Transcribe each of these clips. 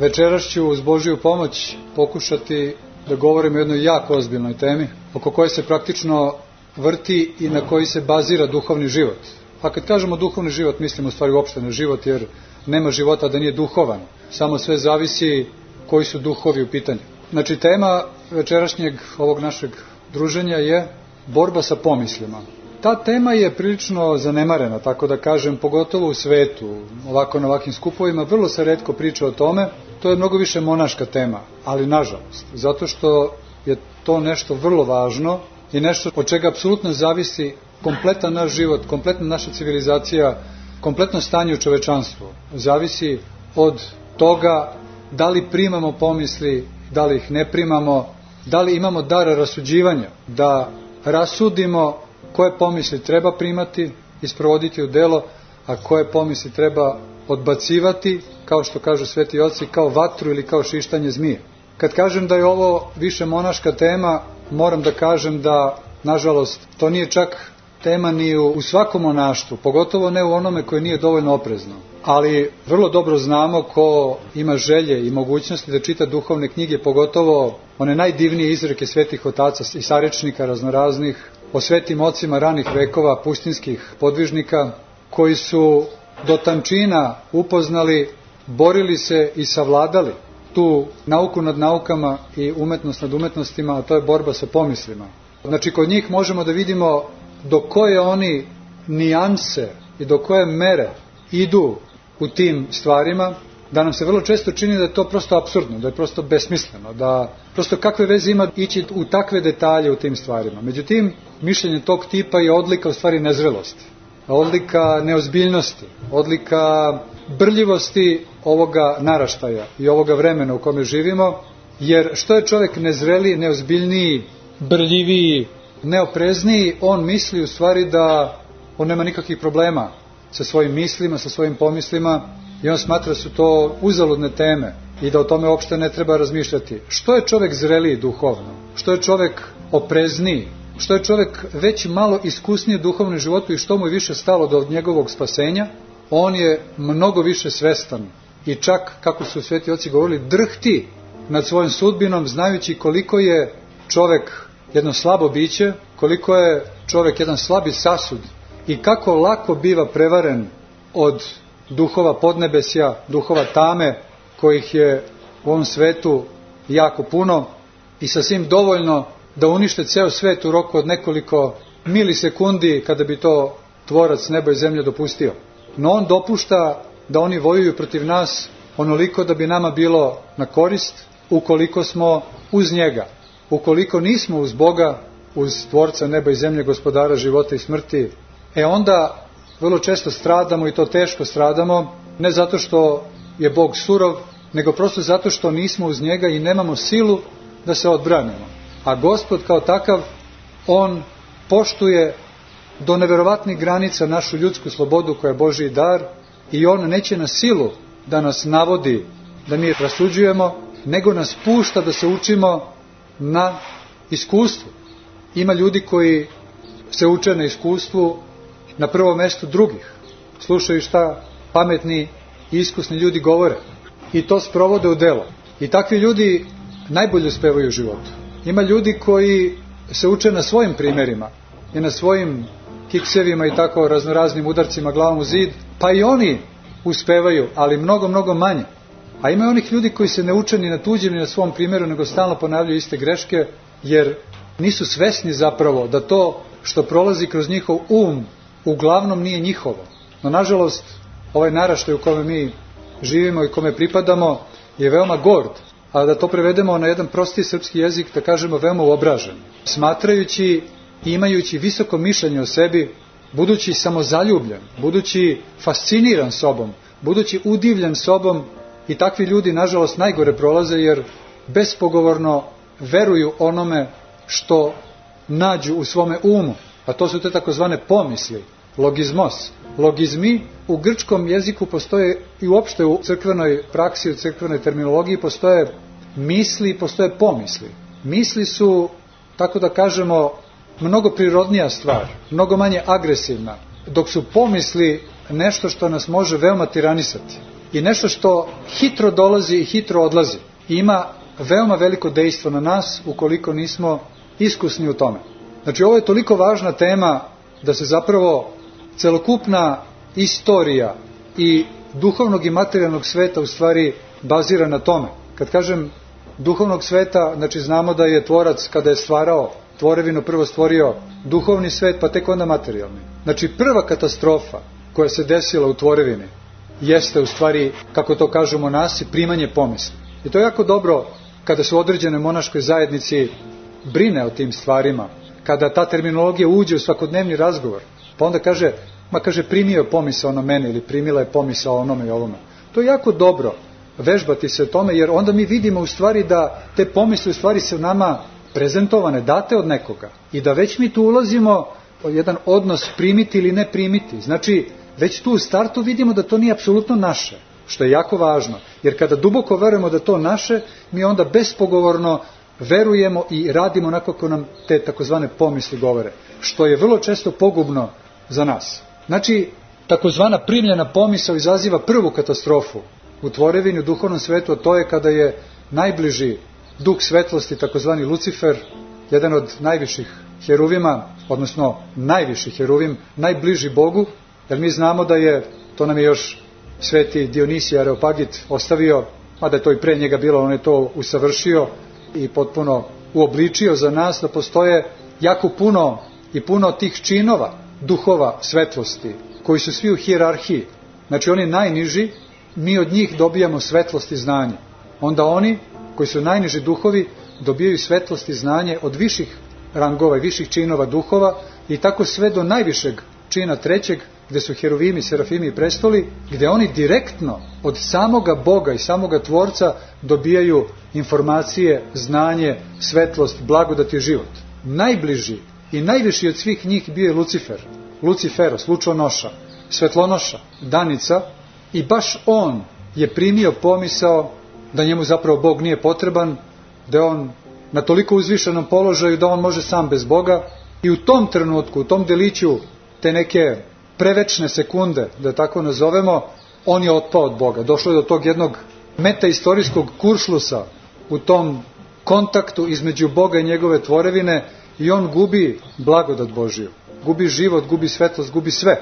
Večeras ću uz Božiju pomoć pokušati da govorim o jednoj jako ozbiljnoj temi, oko koje se praktično vrti i na koji se bazira duhovni život. A kad kažemo duhovni život, mislimo u stvari uopšte na život, jer nema života da nije duhovan. Samo sve zavisi koji su duhovi u pitanju. Znači, tema večerašnjeg ovog našeg druženja je borba sa pomislima. Ta tema je prilično zanemarena, tako da kažem, pogotovo u svetu, ovako na ovakvim skupovima, vrlo se redko priča o tome, to je mnogo više monaška tema, ali nažalost, zato što je to nešto vrlo važno i nešto od čega apsolutno zavisi kompletan naš život, kompletna naša civilizacija, kompletno stanje u čovečanstvu. Zavisi od toga da li primamo pomisli, da li ih ne primamo, da li imamo dar rasuđivanja, da rasudimo koje pomisli treba primati i sprovoditi u delo, a koje pomisli treba odbacivati, kao što kažu sveti oci, kao vatru ili kao šištanje zmije. Kad kažem da je ovo više monaška tema, moram da kažem da, nažalost, to nije čak tema ni u, svakom monaštvu, pogotovo ne u onome koje nije dovoljno oprezno. Ali vrlo dobro znamo ko ima želje i mogućnosti da čita duhovne knjige, pogotovo one najdivnije izreke svetih otaca i sarečnika raznoraznih, o svetim ocima ranih vekova, pustinskih podvižnika, koji su do tančina upoznali, borili se i savladali tu nauku nad naukama i umetnost nad umetnostima, a to je borba sa pomislima. Znači, kod njih možemo da vidimo do koje oni nijanse i do koje mere idu u tim stvarima, da nam se vrlo često čini da je to prosto absurdno, da je prosto besmisleno, da prosto kakve veze ima ići u takve detalje u tim stvarima. Međutim, mišljenje tog tipa je odlika u stvari nezrelosti, odlika neozbiljnosti, odlika brljivosti ovoga naraštaja i ovoga vremena u kome živimo, jer što je čovek nezreliji, neozbiljniji, brljiviji, neoprezniji, on misli u stvari da on nema nikakvih problema sa svojim mislima, sa svojim pomislima i on smatra da su to uzaludne teme i da o tome uopšte ne treba razmišljati. Što je čovek zreliji duhovno? Što je čovek oprezniji? Što je čovek već malo iskusniji u duhovnom životu i što mu je više stalo do njegovog spasenja? On je mnogo više svestan i čak, kako su sveti oci govorili, drhti nad svojom sudbinom znajući koliko je čovek jedno slabo biće, koliko je čovek jedan slabi sasud i kako lako biva prevaren od duhova podnebesja, duhova tame, kojih je u ovom svetu jako puno i sasvim dovoljno da unište ceo svet u roku od nekoliko milisekundi kada bi to tvorac neba i zemlje dopustio. No on dopušta da oni vojuju protiv nas onoliko da bi nama bilo na korist ukoliko smo uz njega. Ukoliko nismo uz Boga, uz tvorca neba i zemlje, gospodara života i smrti, e onda vrlo često stradamo i to teško stradamo, ne zato što je Bog surov, nego prosto zato što nismo uz njega i nemamo silu da se odbranimo. A gospod kao takav, on poštuje do neverovatnih granica našu ljudsku slobodu koja je Božiji dar i on neće na silu da nas navodi da mi rasuđujemo, nego nas pušta da se učimo na iskustvu. Ima ljudi koji se uče na iskustvu na prvo mesto drugih. Slušaju šta pametni i iskusni ljudi govore i to sprovode u delo. I takvi ljudi najbolje uspevaju u životu. Ima ljudi koji se uče na svojim primerima i na svojim kiksevima i tako raznoraznim udarcima glavom u zid, pa i oni uspevaju, ali mnogo, mnogo manje. A ima onih ljudi koji se ne uče ni na tuđem ni na svom primjeru, nego stalno ponavljaju iste greške, jer nisu svesni zapravo da to što prolazi kroz njihov um uglavnom nije njihovo. No, nažalost, ovaj naraštaj u kome mi živimo i kome pripadamo je veoma gord, a da to prevedemo na jedan prosti srpski jezik, da kažemo veoma uobražen. Smatrajući imajući visoko mišljenje o sebi, budući samozaljubljen, budući fasciniran sobom, budući udivljen sobom i takvi ljudi, nažalost, najgore prolaze jer bespogovorno veruju onome što nađu u svome umu, a to su te takozvane pomisli, logizmos. Logizmi u grčkom jeziku postoje i uopšte u crkvenoj praksi, u crkvenoj terminologiji postoje misli i postoje pomisli. Misli su, tako da kažemo, mnogo prirodnija stvar, mnogo manje agresivna, dok su pomisli nešto što nas može veoma tiranisati. i nešto što hitro dolazi i hitro odlazi. Ima veoma veliko dejstvo na nas ukoliko nismo iskusni u tome. Znači ovo je toliko važna tema da se zapravo celokupna istorija i duhovnog i materijalnog sveta u stvari bazira na tome. Kad kažem duhovnog sveta, znači znamo da je tvorac kada je stvarao tvorevinu prvo stvorio duhovni svet, pa tek onda materijalni. Znači prva katastrofa koja se desila u tvorevini jeste u stvari, kako to kažu monasi, primanje pomisli. I to je jako dobro kada se u određenoj monaškoj zajednici brine o tim stvarima, kada ta terminologija uđe u svakodnevni razgovor, pa onda kaže, ma kaže primio je pomisao na mene ili primila je pomisao onome i ovome. To je jako dobro vežbati se tome, jer onda mi vidimo u stvari da te pomisle u stvari se nama prezentovane, date od nekoga i da već mi tu ulazimo jedan odnos primiti ili ne primiti. Znači, već tu u startu vidimo da to nije apsolutno naše, što je jako važno. Jer kada duboko verujemo da to naše, mi onda bespogovorno verujemo i radimo onako kako nam te takozvane pomisli govore, što je vrlo često pogubno za nas. Znači, takozvana primljena pomisao izaziva prvu katastrofu u tvorevini, u duhovnom svetu, a to je kada je najbliži duh svetlosti, takozvani Lucifer, jedan od najviših heruvima, odnosno najviši heruvim, najbliži Bogu, jer mi znamo da je, to nam je još sveti Dionisij Areopagit ostavio, mada je to i pre njega bilo, on je to usavršio i potpuno uobličio za nas, da postoje jako puno i puno tih činova, duhova svetlosti, koji su svi u hijerarhiji. Znači oni najniži, mi od njih dobijamo svetlost i znanje. Onda oni koji su najniži duhovi dobijaju svetlost i znanje od viših rangova i viših činova duhova i tako sve do najvišeg čina trećeg gde su heruvimi, serafimi i prestoli, gde oni direktno od samoga Boga i samoga Tvorca dobijaju informacije, znanje, svetlost, blagodat i život. Najbliži i najviši od svih njih bio je Lucifer, Luciferos, lučonoša, svetlonoša, danica i baš on je primio pomisao da njemu zapravo Bog nije potreban, da je on na toliko uzvišenom položaju da on može sam bez Boga i u tom trenutku, u tom deliću te neke prevečne sekunde, da tako nazovemo, on je otpao od Boga. Došlo je do tog jednog metaistorijskog kuršlusa u tom kontaktu između Boga i njegove tvorevine i on gubi blagodat Božiju. Gubi život, gubi svetlost, gubi sve.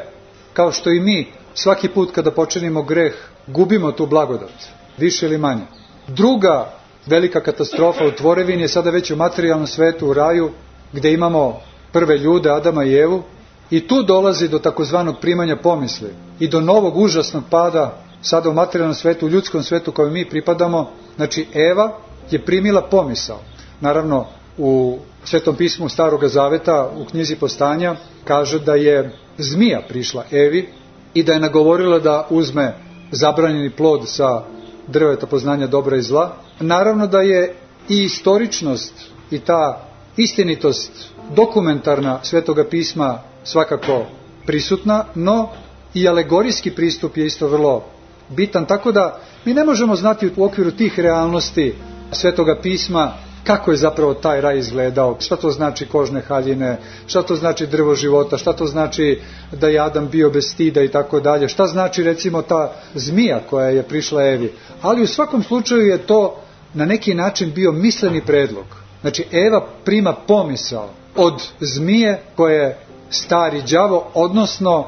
Kao što i mi svaki put kada počinimo greh, gubimo tu blagodat, više ili manje. Druga velika katastrofa u tvorevini je sada već u materijalnom svetu, u raju, gde imamo prve ljude, Adama i Evu, i tu dolazi do takozvanog primanja pomisli i do novog užasnog pada sada u materijalnom svetu, u ljudskom svetu kojem mi pripadamo, znači Eva je primila pomisao. Naravno, u Svetom pismu Staroga Zaveta, u knjizi Postanja, kaže da je zmija prišla Evi i da je nagovorila da uzme zabranjeni plod sa drveta poznanja dobra i zla. Naravno da je i istoričnost i ta istinitost dokumentarna Svetoga pisma svakako prisutna, no i alegorijski pristup je isto vrlo bitan, tako da mi ne možemo znati u okviru tih realnosti Svetoga pisma kako je zapravo taj raj izgledao, šta to znači kožne haljine, šta to znači drvo života, šta to znači da je Adam bio bez stida i tako dalje, šta znači recimo ta zmija koja je prišla Evi. Ali u svakom slučaju je to na neki način bio misleni predlog. Znači Eva prima pomisao od zmije koja je stari đavo, odnosno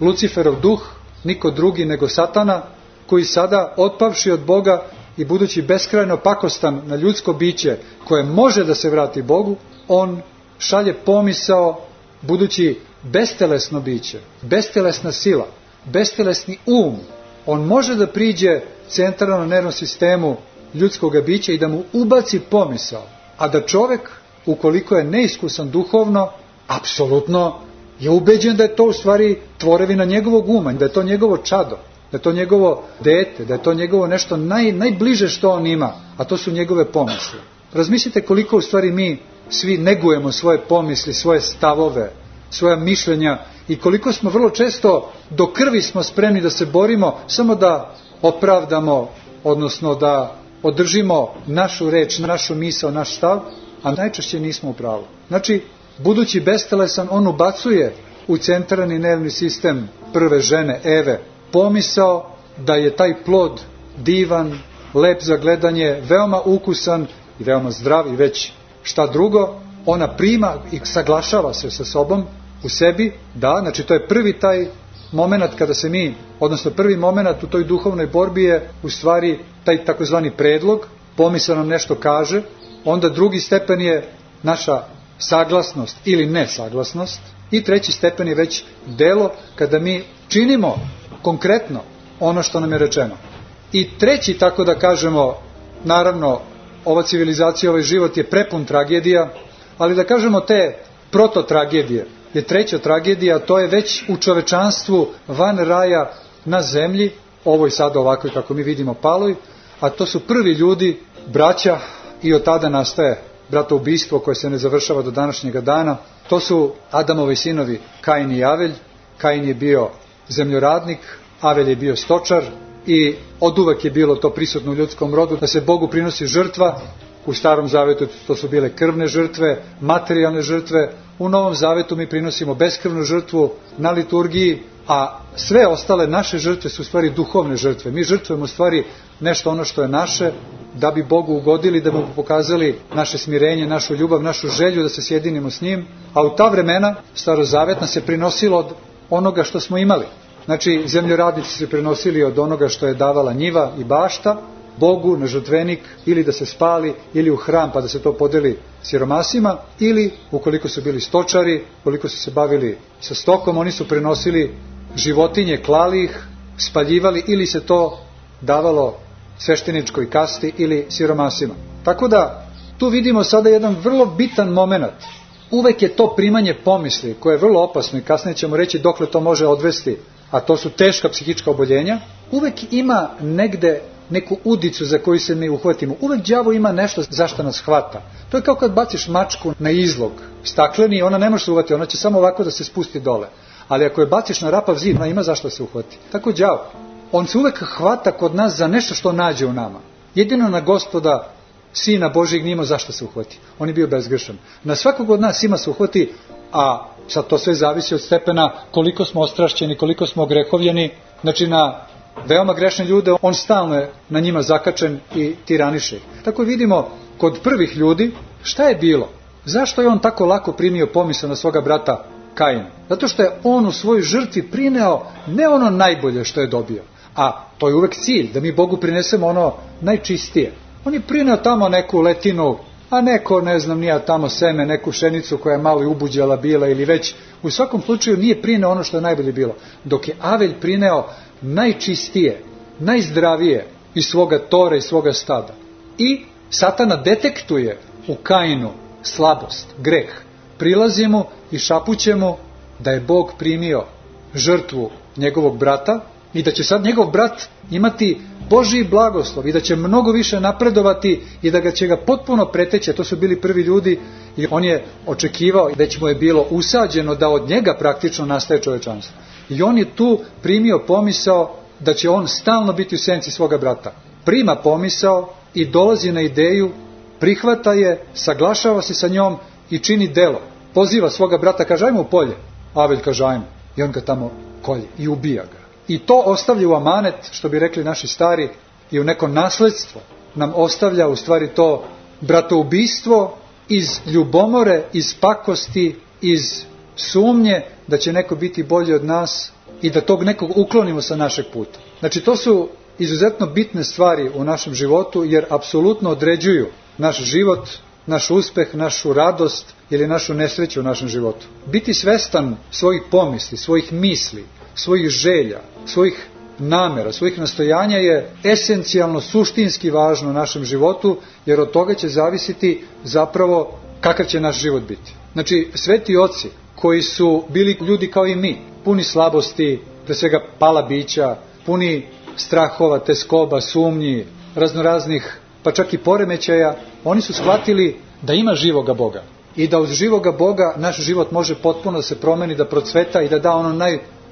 Luciferov duh, niko drugi nego satana, koji sada otpavši od Boga i budući beskrajno pakostan na ljudsko biće koje može da se vrati Bogu, on šalje pomisao budući bestelesno biće, bestelesna sila, bestelesni um, on može da priđe centralno nervnom sistemu ljudskog bića i da mu ubaci pomisao, a da čovek, ukoliko je neiskusan duhovno, apsolutno je ubeđen da je to u stvari tvorevina njegovog uma, da je to njegovo čado, da je to njegovo dete, da je to njegovo nešto naj, najbliže što on ima, a to su njegove pomisle. Razmislite koliko u stvari mi svi negujemo svoje pomisli, svoje stavove, svoja mišljenja i koliko smo vrlo često do krvi smo spremni da se borimo samo da opravdamo, odnosno da održimo našu reč, našu misao, naš stav, a najčešće nismo u pravu. Znači, budući bestelesan, on ubacuje u centralni nervni sistem prve žene, Eve, pomisao da je taj plod divan, lep za gledanje, veoma ukusan i veoma zdrav i već šta drugo, ona prima i saglašava se sa sobom u sebi, da, znači to je prvi taj moment kada se mi, odnosno prvi moment u toj duhovnoj borbi je u stvari taj takozvani predlog, pomisao nam nešto kaže, onda drugi stepen je naša saglasnost ili nesaglasnost i treći stepen je već delo kada mi činimo konkretno ono što nam je rečeno. I treći, tako da kažemo, naravno, ova civilizacija, ovaj život je prepun tragedija, ali da kažemo te prototragedije, je treća tragedija, to je već u čovečanstvu van raja na zemlji, ovoj sad ovakvoj kako mi vidimo paloj, a to su prvi ljudi, braća, i od tada nastaje bratoubistvo koje se ne završava do današnjega dana. To su Adamovi sinovi Kain i Avelj. Kain je bio zemljoradnik, Avelj je bio stočar i od uvek je bilo to prisutno u ljudskom rodu da se Bogu prinosi žrtva. U starom zavetu to su bile krvne žrtve, materijalne žrtve. U novom zavetu mi prinosimo beskrvnu žrtvu na liturgiji, a sve ostale naše žrtve su u stvari duhovne žrtve. Mi žrtvujemo u stvari nešto ono što je naše, da bi Bogu ugodili, da bi mu pokazali naše smirenje, našu ljubav, našu želju da se sjedinimo s njim, a u ta vremena starozavetna se prinosilo onoga što smo imali. Znači, zemljoradnici se prenosili od onoga što je davala njiva i bašta, Bogu na žrtvenik ili da se spali ili u hram pa da se to podeli siromasima ili ukoliko su bili stočari, ukoliko su se bavili sa stokom, oni su prenosili životinje, klali ih, spaljivali ili se to davalo svešteničkoj kasti ili siromasima. Tako da tu vidimo sada jedan vrlo bitan moment. Uvek je to primanje pomisli koje je vrlo opasno i kasnije ćemo reći dokle to može odvesti, a to su teška psihička oboljenja. Uvek ima negde neku udicu za koju se mi uhvatimo. Uvek đavo ima nešto zašto nas hvata. To je kao kad baciš mačku na izlog stakleni, ona ne može se uhvati, ona će samo ovako da se spusti dole. Ali ako je baciš na rapav zid, ona ima zašto se uhvati. Tako đavo. On se uvek hvata kod nas za nešto što nađe u nama. Jedino na gospoda Sina Božijeg nima zašto se uhvati. On je bio bezgrešan. Na svakog od nas ima se uhvati, a sad to sve zavisi od stepena koliko smo ostrašćeni, koliko smo grehovljeni. Znači na veoma grešne ljude, on stalno je na njima zakačen i tiraniše. Tako vidimo kod prvih ljudi šta je bilo. Zašto je on tako lako primio pomisao na svoga brata Kaina? Zato što je on u svojoj žrtvi prineo ne ono najbolje što je dobio, a to je uvek cilj, da mi Bogu prinesemo ono najčistije. On je prineo tamo neku letinu, a neko, ne znam, nija tamo seme, neku šenicu koja je malo i ubuđala bila ili već, u svakom slučaju nije prineo ono što je najbolje bilo. Dok je Avelj prineo najčistije, najzdravije iz svoga tora i svoga stada. I satana detektuje u Kainu slabost, greh. Prilazi mu i šapuće mu da je Bog primio žrtvu njegovog brata i da će sad njegov brat imati Božiji blagoslov i da će mnogo više napredovati i da ga će ga potpuno preteće. To su bili prvi ljudi i on je očekivao, već mu je bilo usađeno da od njega praktično nastaje čovečanstvo. I on je tu primio pomisao da će on stalno biti u senci svoga brata. Prima pomisao i dolazi na ideju, prihvata je, saglašava se sa njom i čini delo. Poziva svoga brata, kaže ajmo u polje. Avelj kaže ajmo. I on ga tamo kolje i ubija ga. I to ostavlja u amanet, što bi rekli naši stari, i u neko nasledstvo nam ostavlja u stvari to bratoubistvo iz ljubomore, iz pakosti, iz sumnje da će neko biti bolji od nas i da tog nekog uklonimo sa našeg puta. Znači to su izuzetno bitne stvari u našem životu jer apsolutno određuju naš život, naš uspeh, našu radost ili našu nesreću u našem životu. Biti svestan svojih pomisli, svojih misli, svojih želja, svojih namera, svojih nastojanja je esencijalno, suštinski važno u našem životu, jer od toga će zavisiti zapravo kakav će naš život biti. Znači, sveti oci koji su bili ljudi kao i mi, puni slabosti, pre svega pala bića, puni strahova, teskoba, sumnji, raznoraznih, pa čak i poremećaja, oni su shvatili da ima živoga Boga i da uz živoga Boga naš život može potpuno da se promeni, da procveta i da da ono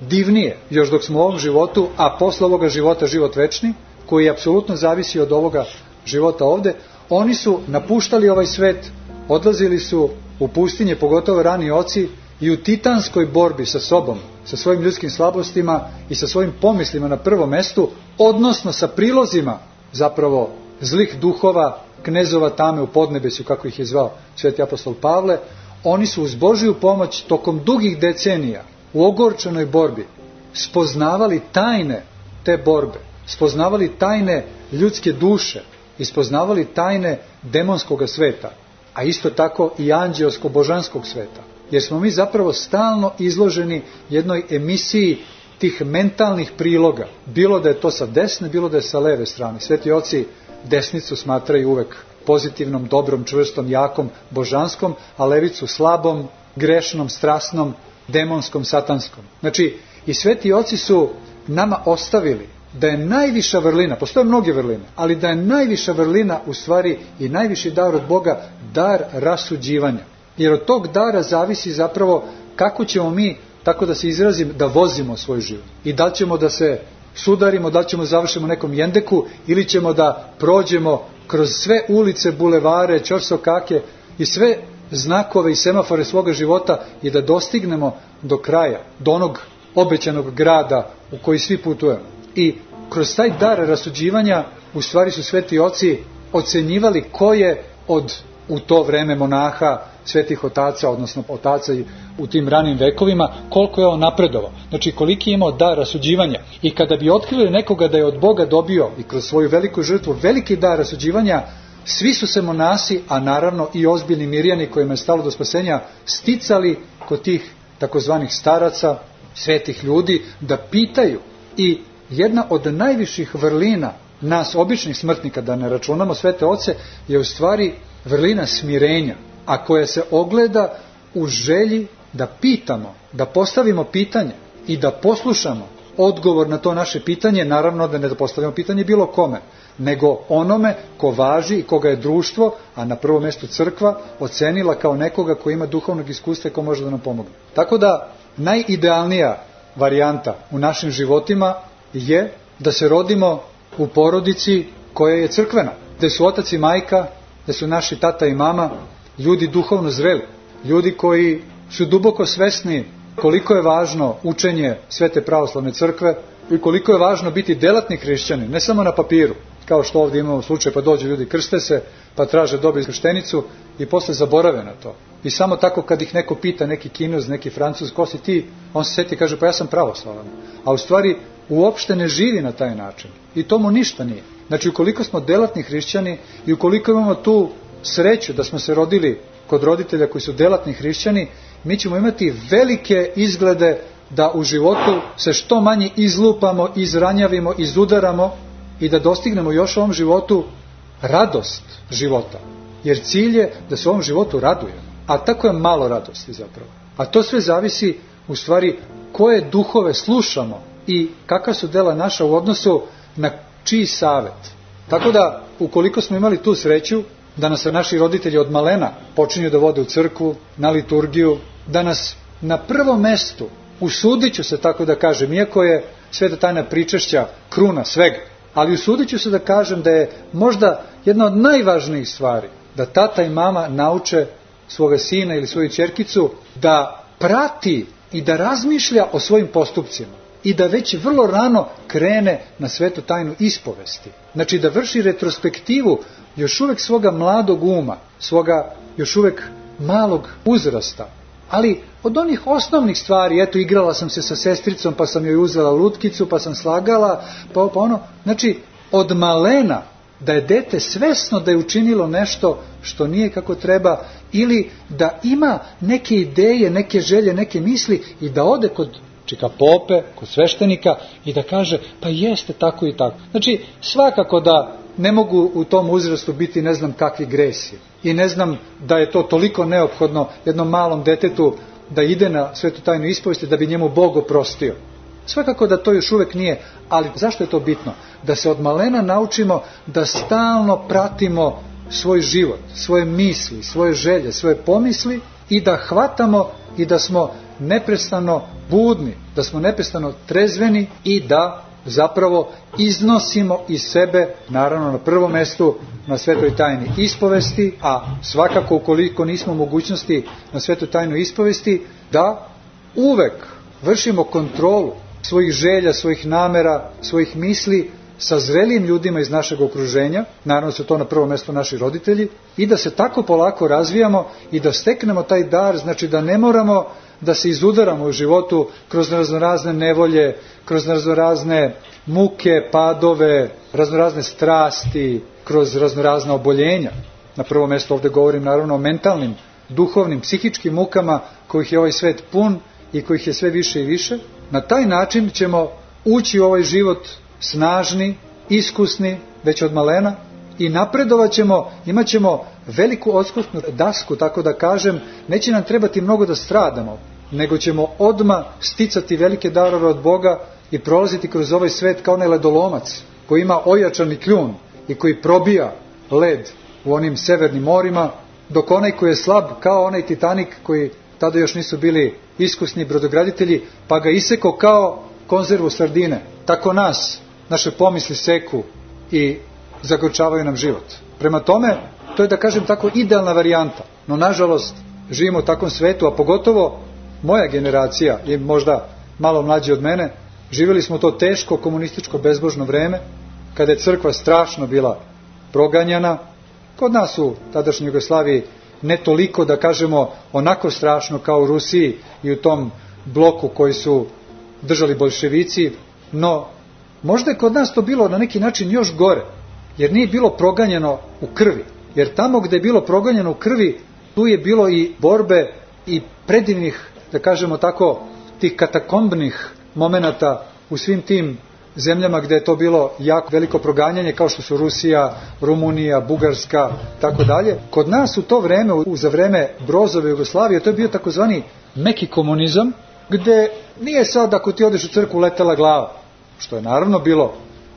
najdivnije još dok smo u ovom životu, a posle ovoga života život večni, koji apsolutno zavisi od ovoga života ovde, oni su napuštali ovaj svet, odlazili su u pustinje, pogotovo rani oci, i u titanskoj borbi sa sobom, sa svojim ljudskim slabostima i sa svojim pomislima na prvom mestu, odnosno sa prilozima zapravo zlih duhova, knezova tame u podnebesju, kako ih je zvao sveti apostol Pavle, oni su uz Božiju pomoć tokom dugih decenija u ogorčenoj borbi spoznavali tajne te borbe, spoznavali tajne ljudske duše i spoznavali tajne demonskog sveta, a isto tako i anđeosko-božanskog sveta. Jer smo mi zapravo stalno izloženi jednoj emisiji tih mentalnih priloga, bilo da je to sa desne, bilo da je sa leve strane. Sveti oci desnicu smatraju uvek pozitivnom, dobrom, čvrstom, jakom, božanskom, a levicu slabom, grešnom, strasnom, demonskom, satanskom. Znači, i sveti oci su nama ostavili da je najviša vrlina, postoje mnoge vrline, ali da je najviša vrlina u stvari i najviši dar od Boga dar rasuđivanja. Jer od tog dara zavisi zapravo kako ćemo mi, tako da se izrazim, da vozimo svoj život. I da ćemo da se sudarimo, da ćemo da završimo nekom jendeku ili ćemo da prođemo kroz sve ulice, bulevare, čorsokake i sve znakove i semafore svoga života i da dostignemo do kraja, do onog obećanog grada u koji svi putujemo. I kroz taj dar rasuđivanja u stvari su sveti oci ocenjivali ko je od u to vreme monaha, svetih otaca, odnosno otaca u tim ranim vekovima, koliko je on napredovao. Znači, koliki je imao dar rasuđivanja. I kada bi otkrili nekoga da je od Boga dobio i kroz svoju veliku žrtvu veliki dar rasuđivanja, svi su se monasi, a naravno i ozbiljni mirjani kojima je stalo do spasenja, sticali kod tih takozvanih staraca, svetih ljudi, da pitaju. I jedna od najviših vrlina nas, običnih smrtnika, da ne računamo svete oce, je u stvari vrlina smirenja, a koja se ogleda u želji da pitamo, da postavimo pitanje i da poslušamo odgovor na to naše pitanje, naravno da ne postavimo pitanje bilo kome, nego onome ko važi i koga je društvo, a na prvo mesto crkva, ocenila kao nekoga ko ima duhovnog iskustva i ko može da nam pomogne. Tako da najidealnija varijanta u našim životima je da se rodimo u porodici koja je crkvena, gde su otac i majka, gde su naši tata i mama ljudi duhovno zreli, ljudi koji su duboko svesni koliko je važno učenje Svete pravoslavne crkve i koliko je važno biti delatni hrišćanin, ne samo na papiru, kao što ovdje imamo slučaj pa dođu ljudi krste se, pa traže dobiti krštenicu i posle zaborave na to. I samo tako kad ih neko pita, neki kinuz, neki francuz, ko si ti, on se seti i kaže pa ja sam pravoslavan. A u stvari uopšte ne živi na taj način. I to mu ništa nije. Znači ukoliko smo delatni hrišćani i ukoliko imamo tu sreću da smo se rodili kod roditelja koji su delatni hrišćani, mi ćemo imati velike izglede da u životu se što manje izlupamo, izranjavimo, izudaramo i da dostignemo još u ovom životu radost života. Jer cilj je da se u ovom životu radujemo. A tako je malo radosti zapravo. A to sve zavisi u stvari koje duhove slušamo i kakva su dela naša u odnosu na čiji savet. Tako da, ukoliko smo imali tu sreću da nas naši roditelji od malena počinju da vode u crkvu, na liturgiju, da nas na prvom mestu, usudit ću se tako da kažem, iako je sveta tajna pričešća kruna svega, ali usudit ću se da kažem da je možda jedna od najvažnijih stvari da tata i mama nauče svoga sina ili svoju čerkicu da prati i da razmišlja o svojim postupcima i da već vrlo rano krene na svetu tajnu ispovesti. Znači da vrši retrospektivu još uvek svoga mladog uma, svoga još uvek malog uzrasta. Ali od onih osnovnih stvari, eto igrala sam se sa sestricom pa sam joj uzela lutkicu pa sam slagala, pa, pa ono, znači od malena da je dete svesno da je učinilo nešto što nije kako treba ili da ima neke ideje, neke želje, neke misli i da ode kod čika pope, kod sveštenika i da kaže pa jeste tako i tako. Znači svakako da ne mogu u tom uzrastu biti ne znam kakvi gresi i ne znam da je to toliko neophodno jednom malom detetu da ide na svetu tajnu ispovesti da bi njemu Bog oprostio. Svakako da to još uvek nije, ali zašto je to bitno? Da se od malena naučimo da stalno pratimo svoj život, svoje misli, svoje želje, svoje pomisli i da hvatamo i da smo neprestano budni, da smo neprestano trezveni i da zapravo iznosimo iz sebe, naravno na prvom mestu na svetoj tajni ispovesti, a svakako ukoliko nismo mogućnosti na svetoj tajnu ispovesti, da uvek vršimo kontrolu svojih želja, svojih namera, svojih misli sa zrelim ljudima iz našeg okruženja, naravno su to na prvo mesto naši roditelji, i da se tako polako razvijamo i da steknemo taj dar, znači da ne moramo da se izudaramo u životu kroz raznorazne nevolje, kroz raznorazne muke, padove, raznorazne strasti, kroz raznorazna oboljenja. Na prvo mesto ovde govorim naravno o mentalnim, duhovnim, psihičkim mukama kojih je ovaj svet pun i kojih je sve više i više. Na taj način ćemo ući u ovaj život snažni, iskusni, već od malena i napredovat ćemo, imat ćemo veliku odskusnu dasku, tako da kažem, neće nam trebati mnogo da stradamo, nego ćemo odma sticati velike darove od Boga i prolaziti kroz ovaj svet kao onaj ledolomac koji ima ojačani kljun i koji probija led u onim severnim morima, dok onaj koji je slab kao onaj Titanik koji tada još nisu bili iskusni brodograditelji, pa ga iseko kao konzervu sardine. Tako nas, naše pomisli seku i zagorčavaju nam život. Prema tome, to je da kažem tako idealna varijanta, no nažalost živimo u takvom svetu, a pogotovo moja generacija i možda malo mlađi od mene, živjeli smo to teško komunističko bezbožno vreme, kada je crkva strašno bila proganjana, kod nas u tadašnjoj Jugoslaviji ne toliko da kažemo onako strašno kao u Rusiji i u tom bloku koji su držali bolševici, no možda je kod nas to bilo na neki način još gore, jer nije bilo proganjeno u krvi. Jer tamo gde je bilo proganjeno u krvi, tu je bilo i borbe i predivnih, da kažemo tako, tih katakombnih momenata u svim tim zemljama gde je to bilo jako veliko proganjanje kao što su Rusija, Rumunija, Bugarska, tako dalje. Kod nas u to vreme, u, za vreme Brozove Jugoslavije, to je bio takozvani meki komunizam, gde nije sad ako ti odeš u crku letela glava, što je naravno bilo,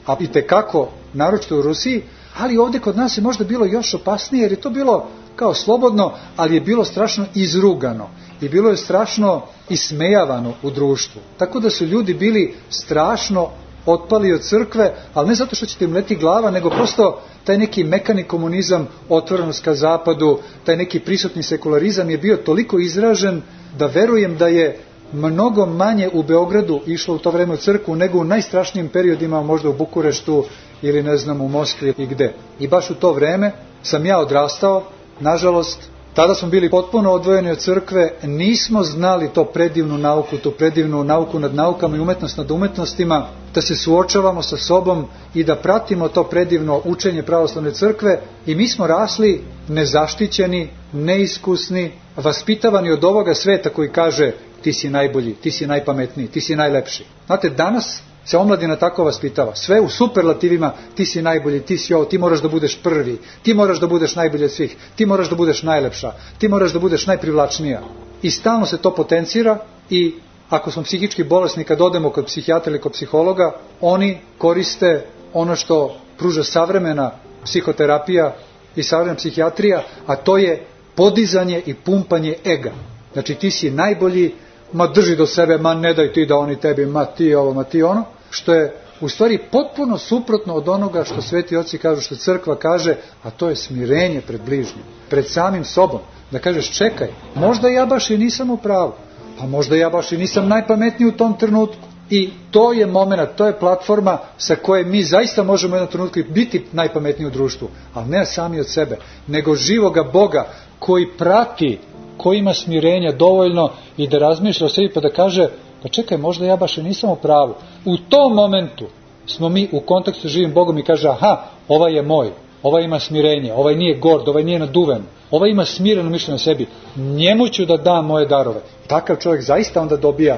a i tekako, naročito u Rusiji, ali ovde kod nas je možda bilo još opasnije, jer je to bilo kao slobodno, ali je bilo strašno izrugano i bilo je strašno ismejavano u društvu. Tako da su ljudi bili strašno otpali od crkve, ali ne zato što ćete im leti glava, nego prosto taj neki mekani komunizam, otvorenost ka zapadu, taj neki prisutni sekularizam je bio toliko izražen da verujem da je mnogo manje u Beogradu išlo u to vreme u crkvu nego u najstrašnijim periodima, možda u Bukureštu ili ne znam u Moskvi i gde. I baš u to vreme sam ja odrastao, nažalost, Tada smo bili potpuno odvojeni od crkve, nismo znali to predivnu nauku, tu predivnu nauku nad naukama i umetnost nad umetnostima, da se suočavamo sa sobom i da pratimo to predivno učenje pravoslavne crkve i mi smo rasli nezaštićeni, neiskusni, vaspitavani od ovoga sveta koji kaže ti si najbolji, ti si najpametniji, ti si najlepši. Znate, danas se omladina tako vaspitava. Sve u superlativima, ti si najbolji, ti si ovo, ti moraš da budeš prvi, ti moraš da budeš najbolji od svih, ti moraš da budeš najlepša, ti moraš da budeš najprivlačnija. I stalno se to potencira i ako smo psihički bolesni kad odemo kod psihijatra ili kod psihologa, oni koriste ono što pruža savremena psihoterapija i savremena psihijatrija, a to je podizanje i pumpanje ega. Znači ti si najbolji, ma drži do sebe, ma ne daj ti da oni tebi, ma ti ovo, ma ti ono, što je u stvari potpuno suprotno od onoga što sveti oci kažu, što crkva kaže, a to je smirenje pred bližnjim, pred samim sobom. Da kažeš, čekaj, možda ja baš i nisam u pravu, pa možda ja baš i nisam najpametniji u tom trenutku. I to je moment, to je platforma sa koje mi zaista možemo u jednom trenutku biti najpametniji u društvu, ali ne sami od sebe, nego živoga Boga koji prati, koji ima smirenja dovoljno i da razmišlja o sebi pa da kaže, pa čekaj, možda ja baš i nisam u pravu. U tom momentu smo mi u kontaktu s živim Bogom i kaže, aha, ovaj je moj, ovaj ima smirenje, ovaj nije gord, ovaj nije naduven, ovaj ima smireno mišljenje o sebi, njemu ću da dam moje darove. Takav čovjek zaista onda dobija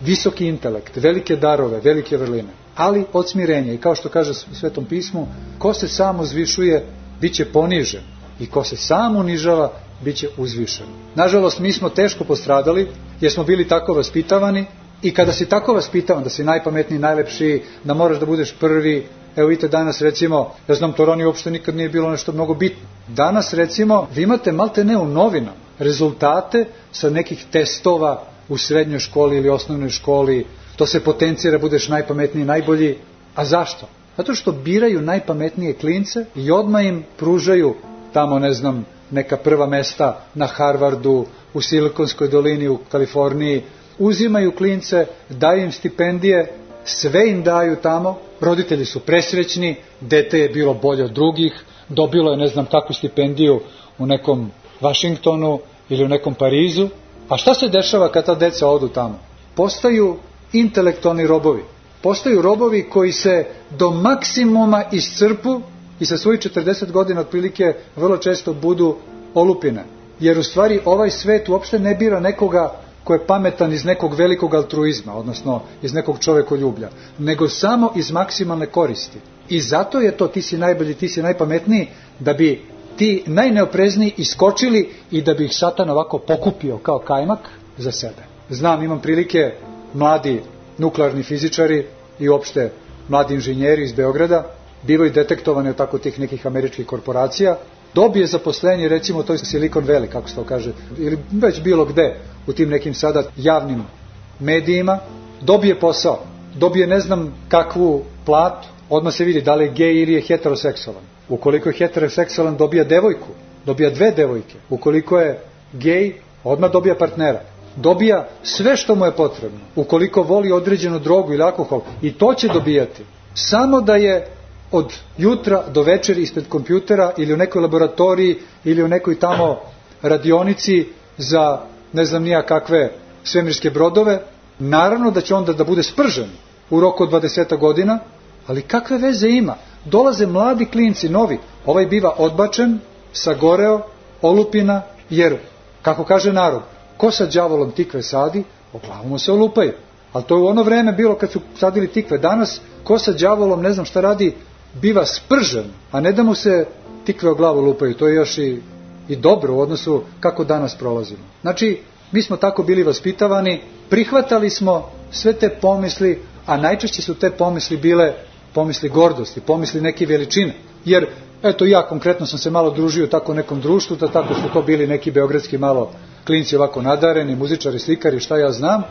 visoki intelekt, velike darove, velike vrline, ali od smirenja. I kao što kaže u Svetom pismu, ko se samo zvišuje, bit će ponižen. I ko se sam unižava, bit će uzvišen. Nažalost, mi smo teško postradali, jer smo bili tako vaspitavani i kada si tako vaspitavan, da si najpametniji, najlepši, da moraš da budeš prvi, evo vidite danas recimo, ja znam to Roni uopšte nikad nije bilo nešto mnogo bitno. Danas recimo, vi imate malte ne u novinama rezultate sa nekih testova u srednjoj školi ili osnovnoj školi, to se potencira, budeš najpametniji, najbolji, A zašto? Zato što biraju najpametnije klince i odmah im pružaju tamo, ne znam, neka prva mesta na Harvardu, u Silikonskoj dolini, u Kaliforniji, uzimaju klince, daju im stipendije, sve im daju tamo, roditelji su presrećni, dete je bilo bolje od drugih, dobilo je ne znam kakvu stipendiju u nekom Vašingtonu ili u nekom Parizu. A šta se dešava kad ta deca odu tamo? Postaju intelektualni robovi. Postaju robovi koji se do maksimuma iscrpu i sa svojih 40 godina otprilike vrlo često budu olupine. Jer u stvari ovaj svet uopšte ne bira nekoga ko je pametan iz nekog velikog altruizma, odnosno iz nekog čovekoljublja, nego samo iz maksimalne koristi. I zato je to ti si najbolji, ti si najpametniji, da bi ti najneoprezniji iskočili i da bi ih satan ovako pokupio kao kajmak za sebe. Znam, imam prilike, mladi nuklearni fizičari i uopšte mladi inženjeri iz Beograda bivaju detektovani od tako tih nekih američkih korporacija, dobije zaposlenje, recimo to je Silicon Valley, kako se to kaže, ili već bilo gde, u tim nekim sada javnim medijima, dobije posao, dobije ne znam kakvu platu, odmah se vidi da li je gej ili je heteroseksualan. Ukoliko je heteroseksualan, dobija devojku, dobija dve devojke. Ukoliko je gej, odmah dobija partnera. Dobija sve što mu je potrebno. Ukoliko voli određenu drogu ili alkohol, i to će dobijati. Samo da je od jutra do večeri ispred kompjutera ili u nekoj laboratoriji ili u nekoj tamo radionici za ne znam nija kakve svemirske brodove, naravno da će onda da bude spržen u roku od 20 godina, ali kakve veze ima? Dolaze mladi klinci, novi, ovaj biva odbačen, sagoreo, olupina, jer, kako kaže narod, ko sa đavolom tikve sadi, o glavu mu se olupaju. Ali to je u ono vreme bilo kad su sadili tikve. Danas, ko sa đavolom, ne znam šta radi, biva spržen, a ne da mu se tikve o glavu lupaju. To je još i, i dobro u odnosu kako danas prolazimo. Znači, mi smo tako bili vaspitavani, prihvatali smo sve te pomisli, a najčešće su te pomisli bile pomisli gordosti, pomisli neke veličine. Jer, eto, ja konkretno sam se malo družio tako nekom društvu, da tako su to bili neki beogradski malo klinci ovako nadareni, muzičari, slikari, šta ja znam,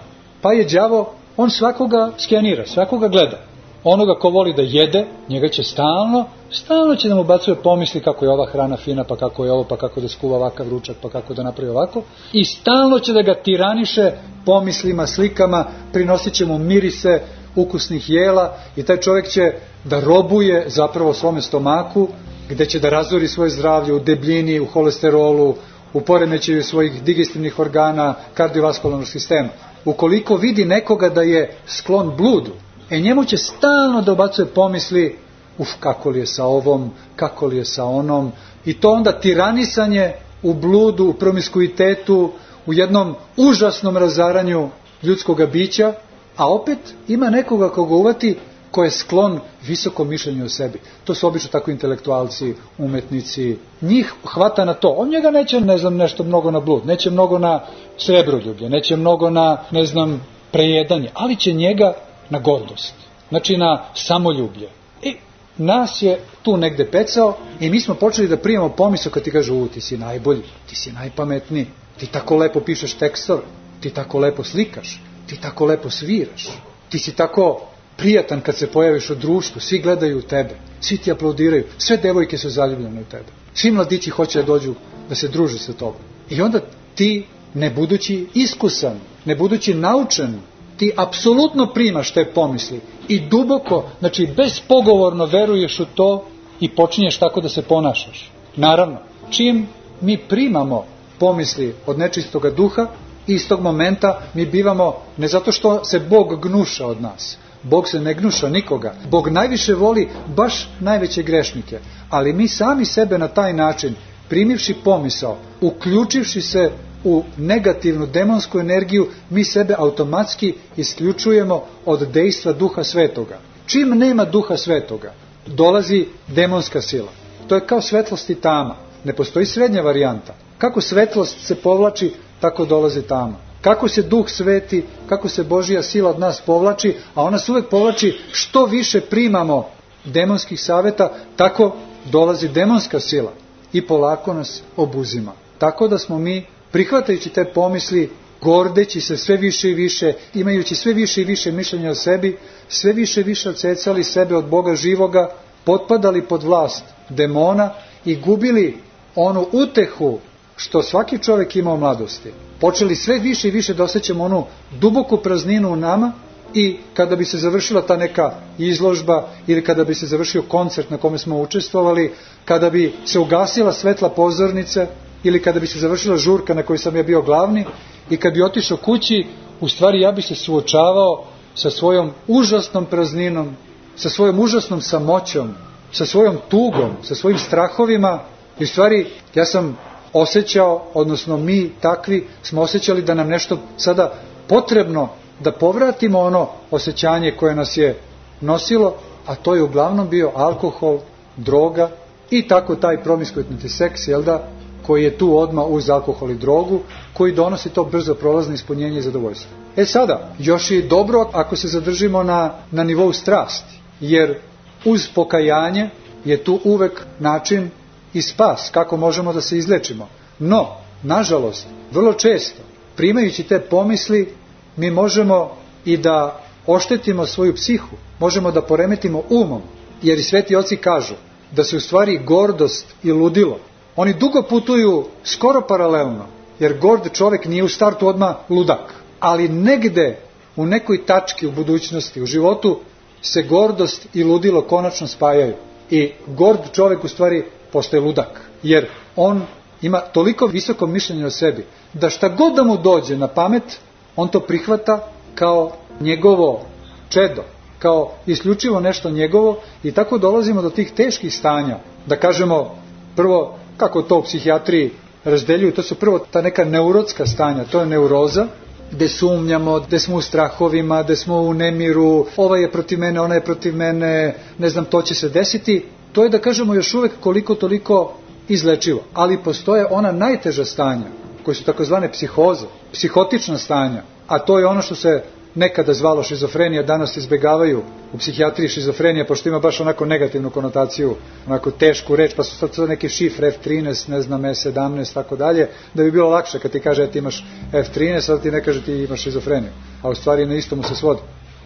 pa je đavo, on svakoga skenira, svakoga gleda. Onoga ko voli da jede, njega će stalno, stalno će da mu bacuje pomisli kako je ova hrana fina, pa kako je ovo, pa kako da skuva ovakav ručak, pa kako da napravi ovako. I stalno će da ga tiraniše pomislima, slikama, prinosit će mu mirise ukusnih jela i taj čovjek će da robuje zapravo svome stomaku, gde će da razori svoje zdravlje u debljini, u holesterolu, u poremećaju svojih digestivnih organa, kardiovaskularnog sistema. Ukoliko vidi nekoga da je sklon bludu, E njemu će stalno da obacuje pomisli, uf, kako li je sa ovom, kako li je sa onom, i to onda tiranisanje u bludu, u promiskuitetu, u jednom užasnom razaranju ljudskog bića, a opet ima nekoga koga uvati ko je sklon visokom mišljenju o sebi. To su obično tako intelektualci, umetnici. Njih hvata na to. On njega neće, ne znam, nešto mnogo na blud, neće mnogo na srebroljublje, neće mnogo na, ne znam, prejedanje, ali će njega na gordost, znači na samoljublje. I nas je tu negde pecao i mi smo počeli da primamo pomisao kad ti kažu, u, ti si najbolji, ti si najpametniji, ti tako lepo pišeš tekstove, ti tako lepo slikaš, ti tako lepo sviraš, ti si tako prijatan kad se pojaviš u društvu, svi gledaju u tebe, svi ti aplaudiraju, sve devojke su zaljubljene u tebe, svi mladići hoće da dođu da se druže sa tobom. I onda ti, ne budući iskusan, ne budući naučen, ti apsolutno primaš te pomisli i duboko, znači bezpogovorno veruješ u to i počinješ tako da se ponašaš. Naravno, čim mi primamo pomisli od nečistoga duha, istog momenta mi bivamo, ne zato što se Bog gnuša od nas, Bog se ne gnuša nikoga. Bog najviše voli baš najveće grešnike. Ali mi sami sebe na taj način, primivši pomisao, uključivši se u negativnu demonsku energiju, mi sebe automatski isključujemo od dejstva duha svetoga. Čim nema duha svetoga, dolazi demonska sila. To je kao svetlost i tama. Ne postoji srednja varijanta. Kako svetlost se povlači, tako dolazi tama. Kako se duh sveti, kako se Božija sila od nas povlači, a ona se uvek povlači što više primamo demonskih saveta, tako dolazi demonska sila i polako nas obuzima. Tako da smo mi prihvatajući te pomisli gordeći se sve više i više, imajući sve više i više mišljenja o sebi, sve više i više odsecali sebe od Boga živoga, potpadali pod vlast demona i gubili onu utehu što svaki čovjek ima u mladosti. Počeli sve više i više da osjećamo onu duboku prazninu u nama i kada bi se završila ta neka izložba ili kada bi se završio koncert na kome smo učestvovali, kada bi se ugasila svetla pozornice ili kada bi se završila žurka na kojoj sam ja bio glavni i kad bi otišao kući, u stvari ja bi se suočavao sa svojom užasnom prazninom, sa svojom užasnom samoćom, sa svojom tugom, sa svojim strahovima. I u stvari ja sam osjećao, odnosno mi takvi smo osjećali da nam nešto sada potrebno da povratimo ono osjećanje koje nas je nosilo, a to je uglavnom bio alkohol, droga i tako taj promiskuitni seks, jel da, koji je tu odma uz alkohol i drogu, koji donosi to brzo prolazno ispunjenje i zadovoljstvo. E sada, još je dobro ako se zadržimo na, na nivou strasti, jer uz pokajanje je tu uvek način i spas, kako možemo da se izlečimo. No, nažalost, vrlo često, primajući te pomisli, mi možemo i da oštetimo svoju psihu, možemo da poremetimo umom, jer i sveti oci kažu da se u stvari gordost i ludilo, oni dugo putuju skoro paralelno, jer gord čovek nije u startu odma ludak, ali negde u nekoj tački u budućnosti, u životu, se gordost i ludilo konačno spajaju. I gord čovek u stvari postaje ludak, jer on ima toliko visoko mišljenje o sebi, da šta god da mu dođe na pamet, on to prihvata kao njegovo čedo, kao isključivo nešto njegovo i tako dolazimo do tih teških stanja, da kažemo prvo kako to u psihijatriji razdeljuju, to su prvo ta neka neurotska stanja, to je neuroza, gde sumnjamo, gde smo u strahovima, gde smo u nemiru, ova je protiv mene, ona je protiv mene, ne znam, to će se desiti, to je da kažemo još uvek koliko toliko izlečivo, ali postoje ona najteža stanja, koji su takozvane psihoze, psihotična stanja, a to je ono što se nekada zvalo šizofrenija, danas izbegavaju u psihijatriji šizofrenija, pošto ima baš onako negativnu konotaciju, onako tešku reč, pa su sad to neke šifre F13, ne znam, E17, tako dalje, da bi bilo lakše kad ti kaže ti imaš F13, sad ti ne kaže ti imaš šizofreniju, a u stvari na istomu se svodi.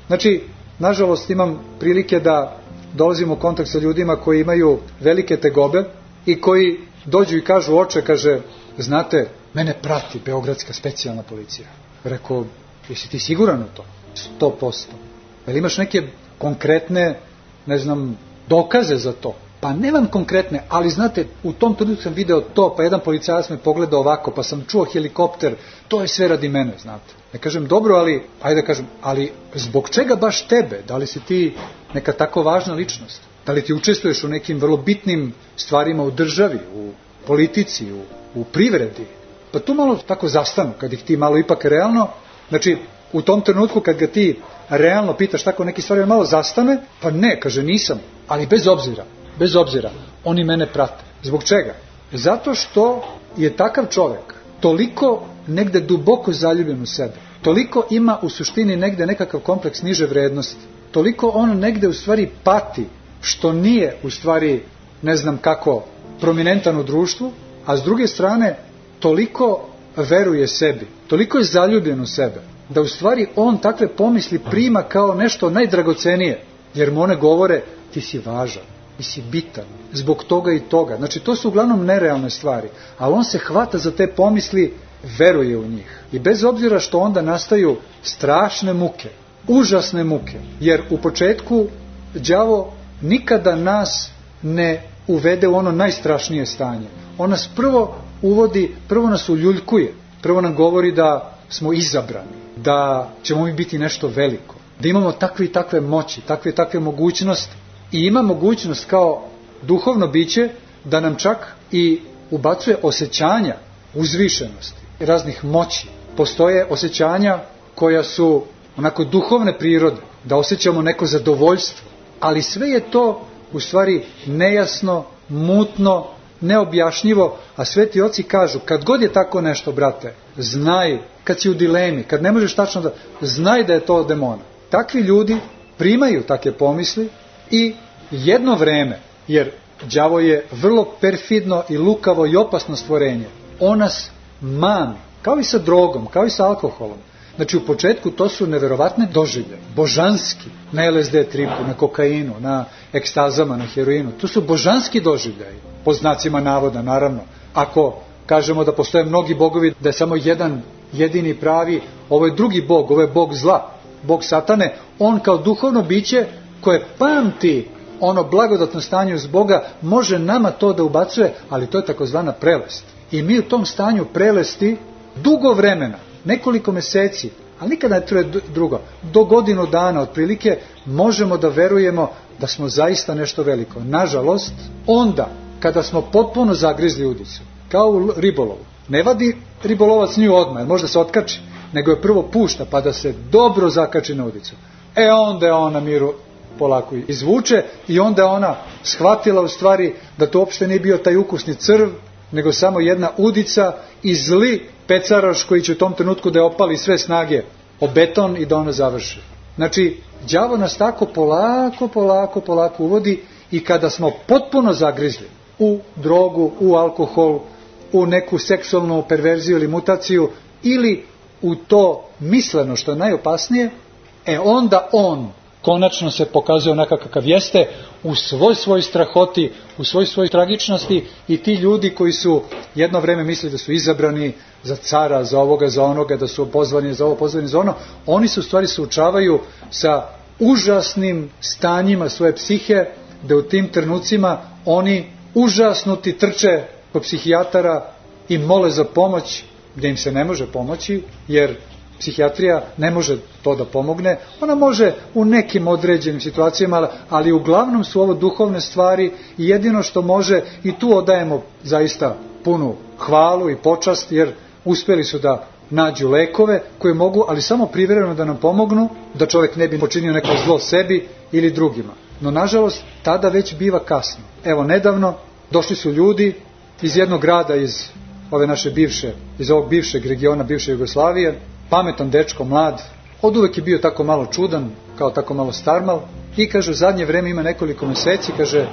Znači, nažalost imam prilike da dolazim u kontakt sa ljudima koji imaju velike tegobe i koji dođu i kažu oče, kaže, znate, mene prati Beogradska specijalna policija. Rekao, jesi ti siguran u to? 100%. Jel imaš neke konkretne, ne znam, dokaze za to? Pa nemam konkretne, ali znate, u tom trenutku sam video to, pa jedan policajac me pogledao ovako, pa sam čuo helikopter, to je sve radi mene, znate. Ne kažem, dobro, ali, ajde da kažem, ali zbog čega baš tebe? Da li si ti neka tako važna ličnost? Da li ti učestvuješ u nekim vrlo bitnim stvarima u državi, u politici, u, u privredi? Pa tu malo tako zastanu, kad ih ti malo ipak realno, znači, u tom trenutku kad ga ti realno pitaš tako neki stvari, malo zastane, pa ne, kaže, nisam, ali bez obzira, bez obzira, oni mene prate. Zbog čega? Zato što je takav čovek toliko negde duboko zaljubljen u sebe, toliko ima u suštini negde nekakav kompleks niže vrednosti, toliko on negde u stvari pati, što nije u stvari, ne znam kako, prominentan u društvu, a s druge strane, toliko veruje sebi, toliko je zaljubljen u sebe, da u stvari on takve pomisli prima kao nešto najdragocenije, jer mu one govore ti si važan, ti si bitan, zbog toga i toga. Znači to su uglavnom nerealne stvari, ali on se hvata za te pomisli, veruje u njih. I bez obzira što onda nastaju strašne muke, užasne muke, jer u početku đavo nikada nas ne uvede u ono najstrašnije stanje. On nas prvo uvodi, prvo nas uljuljkuje, prvo nam govori da smo izabrani, da ćemo mi biti nešto veliko, da imamo takve i takve moći, takve i takve mogućnosti i ima mogućnost kao duhovno biće da nam čak i ubacuje osjećanja uzvišenosti, raznih moći. Postoje osjećanja koja su onako duhovne prirode, da osjećamo neko zadovoljstvo, ali sve je to u stvari nejasno, mutno, neobjašnjivo, a sveti oci kažu, kad god je tako nešto, brate, znaj, kad si u dilemi, kad ne možeš tačno da, znaj da je to demona. Takvi ljudi primaju takve pomisli i jedno vreme, jer đavo je vrlo perfidno i lukavo i opasno stvorenje, on nas mami, Kao i sa drogom, kao i sa alkoholom. Znači u početku to su neverovatne doživlje, božanski, na LSD tripu, na kokainu, na ekstazama, na heroinu. To su božanski doživljaji, po znacima navoda naravno. Ako kažemo da postoje mnogi bogovi, da je samo jedan jedini pravi, ovo je drugi bog, ovo je bog zla, bog satane, on kao duhovno biće koje pamti ono blagodatno stanje uz Boga, može nama to da ubacuje, ali to je takozvana prelest. I mi u tom stanju prelesti dugo vremena, nekoliko meseci, ali nikada ne truje drugo, do godinu dana otprilike možemo da verujemo da smo zaista nešto veliko. Nažalost, onda kada smo potpuno zagrizli udicu, kao u ribolovu, ne vadi ribolovac nju odmah, jer možda se otkači, nego je prvo pušta pa da se dobro zakači na udicu. E onda je ona miru polako izvuče i onda ona shvatila u stvari da to uopšte nije bio taj ukusni crv, nego samo jedna udica i zli pecaraš koji će u tom trenutku da je opali sve snage o beton i da ona završi. Znači, đavo nas tako polako, polako, polako uvodi i kada smo potpuno zagrizli u drogu, u alkohol, u neku seksualnu perverziju ili mutaciju ili u to misleno što je najopasnije, e onda on konačno se pokazuje onakav kakav jeste u svoj svoj strahoti, u svoj svoj tragičnosti i ti ljudi koji su jedno vreme mislili da su izabrani za cara, za ovoga, za onoga, da su pozvani za ovo, pozvani za ono, oni se u stvari suočavaju sa užasnim stanjima svoje psihe, da u tim trenucima oni užasnuti trče kod psihijatara i mole za pomoć, gde im se ne može pomoći, jer psihijatrija ne može to da pomogne. Ona može u nekim određenim situacijama, ali uglavnom su ovo duhovne stvari i jedino što može, i tu odajemo zaista punu hvalu i počast, jer uspeli su da nađu lekove koje mogu, ali samo privremeno da nam pomognu, da čovek ne bi počinio neko zlo sebi ili drugima. No, nažalost, tada već biva kasno. Evo, nedavno došli su ljudi iz jednog grada iz ove naše bivše, iz ovog bivšeg regiona, bivše Jugoslavije, pametan dečko, mlad, od uvek je bio tako malo čudan, kao tako malo starmal, i kaže, u zadnje vreme ima nekoliko meseci, kaže,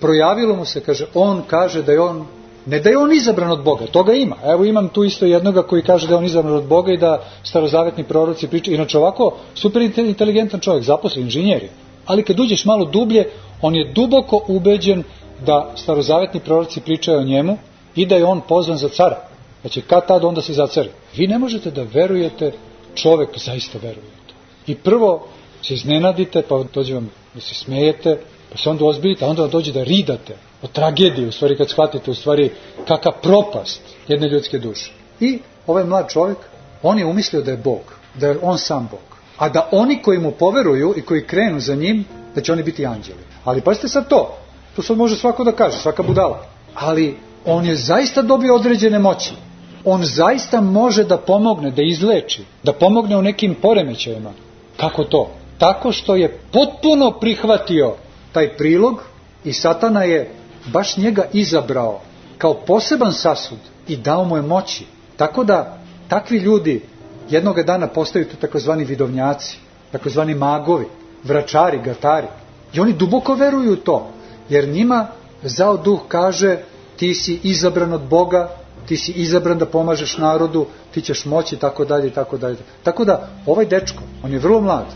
projavilo mu se, kaže, on kaže da je on, ne da je on izabran od Boga, toga ima. Evo imam tu isto jednoga koji kaže da je on izabran od Boga i da starozavetni proroci pričaju, inače ovako, super inteligentan čovjek, zaposlen inženjer je. Ali kad uđeš malo dublje, on je duboko ubeđen da starozavetni proroci pričaju o njemu i da je on pozvan za cara. Će kad tad onda se zacari. Vi ne možete da verujete, čovek zaista veruje to. I prvo se iznenadite, pa dođe vam da se smejete, pa se onda ozbiljite, a onda vam dođe da ridate o tragediji, u stvari kad shvatite u stvari kaka propast jedne ljudske duše. I ovaj mlad čovjek, on je umislio da je Bog, da je on sam Bog. A da oni koji mu poveruju i koji krenu za njim, da će oni biti anđeli. Ali pazite sad to, to sad može svako da kaže, svaka budala. Ali on je zaista dobio određene moći on zaista može da pomogne, da izleči, da pomogne u nekim poremećajima. Kako to? Tako što je potpuno prihvatio taj prilog i satana je baš njega izabrao kao poseban sasud i dao mu je moći. Tako da takvi ljudi jednoga dana postaju to takozvani vidovnjaci, takozvani magovi, vračari, gatari. I oni duboko veruju to, jer njima zao duh kaže ti si izabran od Boga, ti si izabran da pomažeš narodu, ti ćeš moći, tako dalje, tako dalje. Tako da, ovaj dečko, on je vrlo mlad,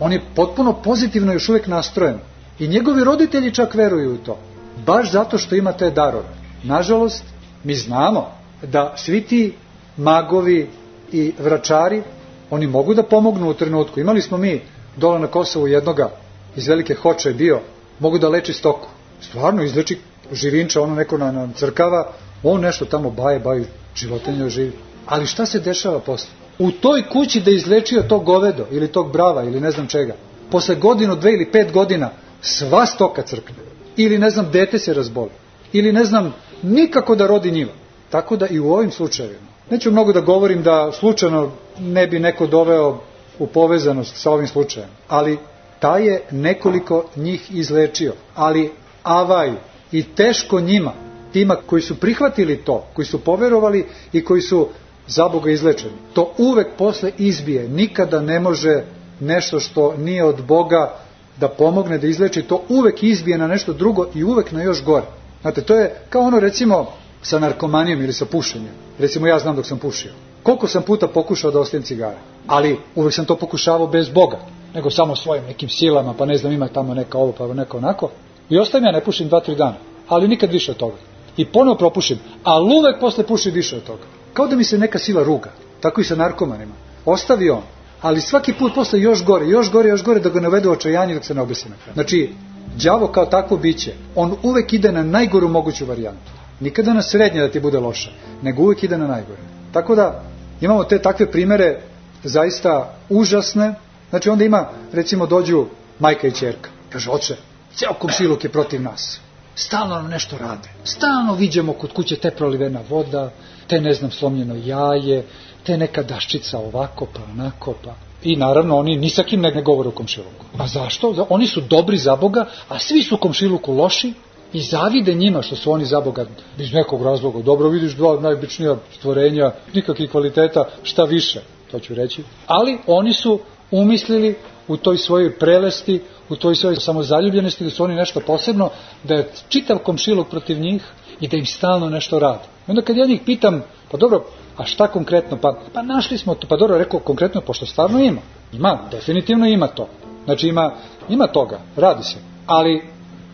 on je potpuno pozitivno još uvek nastrojen. I njegovi roditelji čak veruju u to. Baš zato što ima te darove. Nažalost, mi znamo da svi ti magovi i vračari, oni mogu da pomognu u trenutku. Imali smo mi dole na Kosovu jednoga iz Velike Hoče je bio, mogu da leči stoku. Stvarno izleči živinča, ono neko na, na crkava, On nešto tamo baje, baje, životinja živi. Ali šta se dešava posle? U toj kući da izlečio to govedo ili tog brava ili ne znam čega, posle godinu, dve ili pet godina sva stoka crkne. Ili ne znam, dete se razboli. Ili ne znam, nikako da rodi njiva. Tako da i u ovim slučajevima. Neću mnogo da govorim da slučajno ne bi neko doveo u povezanost sa ovim slučajem. Ali taj je nekoliko njih izlečio. Ali avaj i teško njima tima koji su prihvatili to, koji su poverovali i koji su za Boga izlečeni. To uvek posle izbije. Nikada ne može nešto što nije od Boga da pomogne da izleči, to uvek izbije na nešto drugo i uvek na još gore. Znate, to je kao ono recimo sa narkomanijom ili sa pušenjem. Recimo ja znam dok sam pušio. Koliko sam puta pokušao da ostavim cigare, ali uvek sam to pokušavao bez Boga, nego samo svojim nekim silama, pa ne znam, ima tamo neka ovo, pa neka onako. I ostavim ja, ne pušim dva, tri dana, ali nikad više od toga. I ponovo propušim, ali uvek posle pušim više od toga. Kao da mi se neka sila ruga, tako i sa narkomanima. Ostavi on, ali svaki put posle još gore, još gore, još gore da ga ne uvede u očajanje dok se ne obesi na kraju. Znači, đavo kao takvo biće, on uvek ide na najgoru moguću varijantu. Nikada na srednje da ti bude loše, nego uvek ide na najgore. Tako da imamo te takve primere zaista užasne. Znači onda ima, recimo dođu majka i čerka. Kaže, oče, ceo komšiluk je protiv nas. Stalno nam nešto rade. Stalno viđamo kod kuće te prolivena voda, te ne znam slomljeno jaje, te neka daščica ovako pa onako pa I naravno oni ni sa kim ne, govore o komšiluku. A zašto? Oni su dobri za Boga, a svi su u komšiluku loši i zavide njima što su oni za Boga iz nekog razloga. Dobro vidiš dva najobičnija stvorenja, nikakvih kvaliteta, šta više, to ću reći. Ali oni su umislili u toj svojoj prelesti, u toj svojoj samozaljubljenosti, da su oni nešto posebno, da je čitav komšiluk protiv njih i da im stalno nešto radi. Onda kad ja njih pitam, pa dobro, a šta konkretno? Pa, pa našli smo to, pa dobro rekao konkretno, pošto stvarno ima. Ima, definitivno ima to. Znači ima, ima toga, radi se. Ali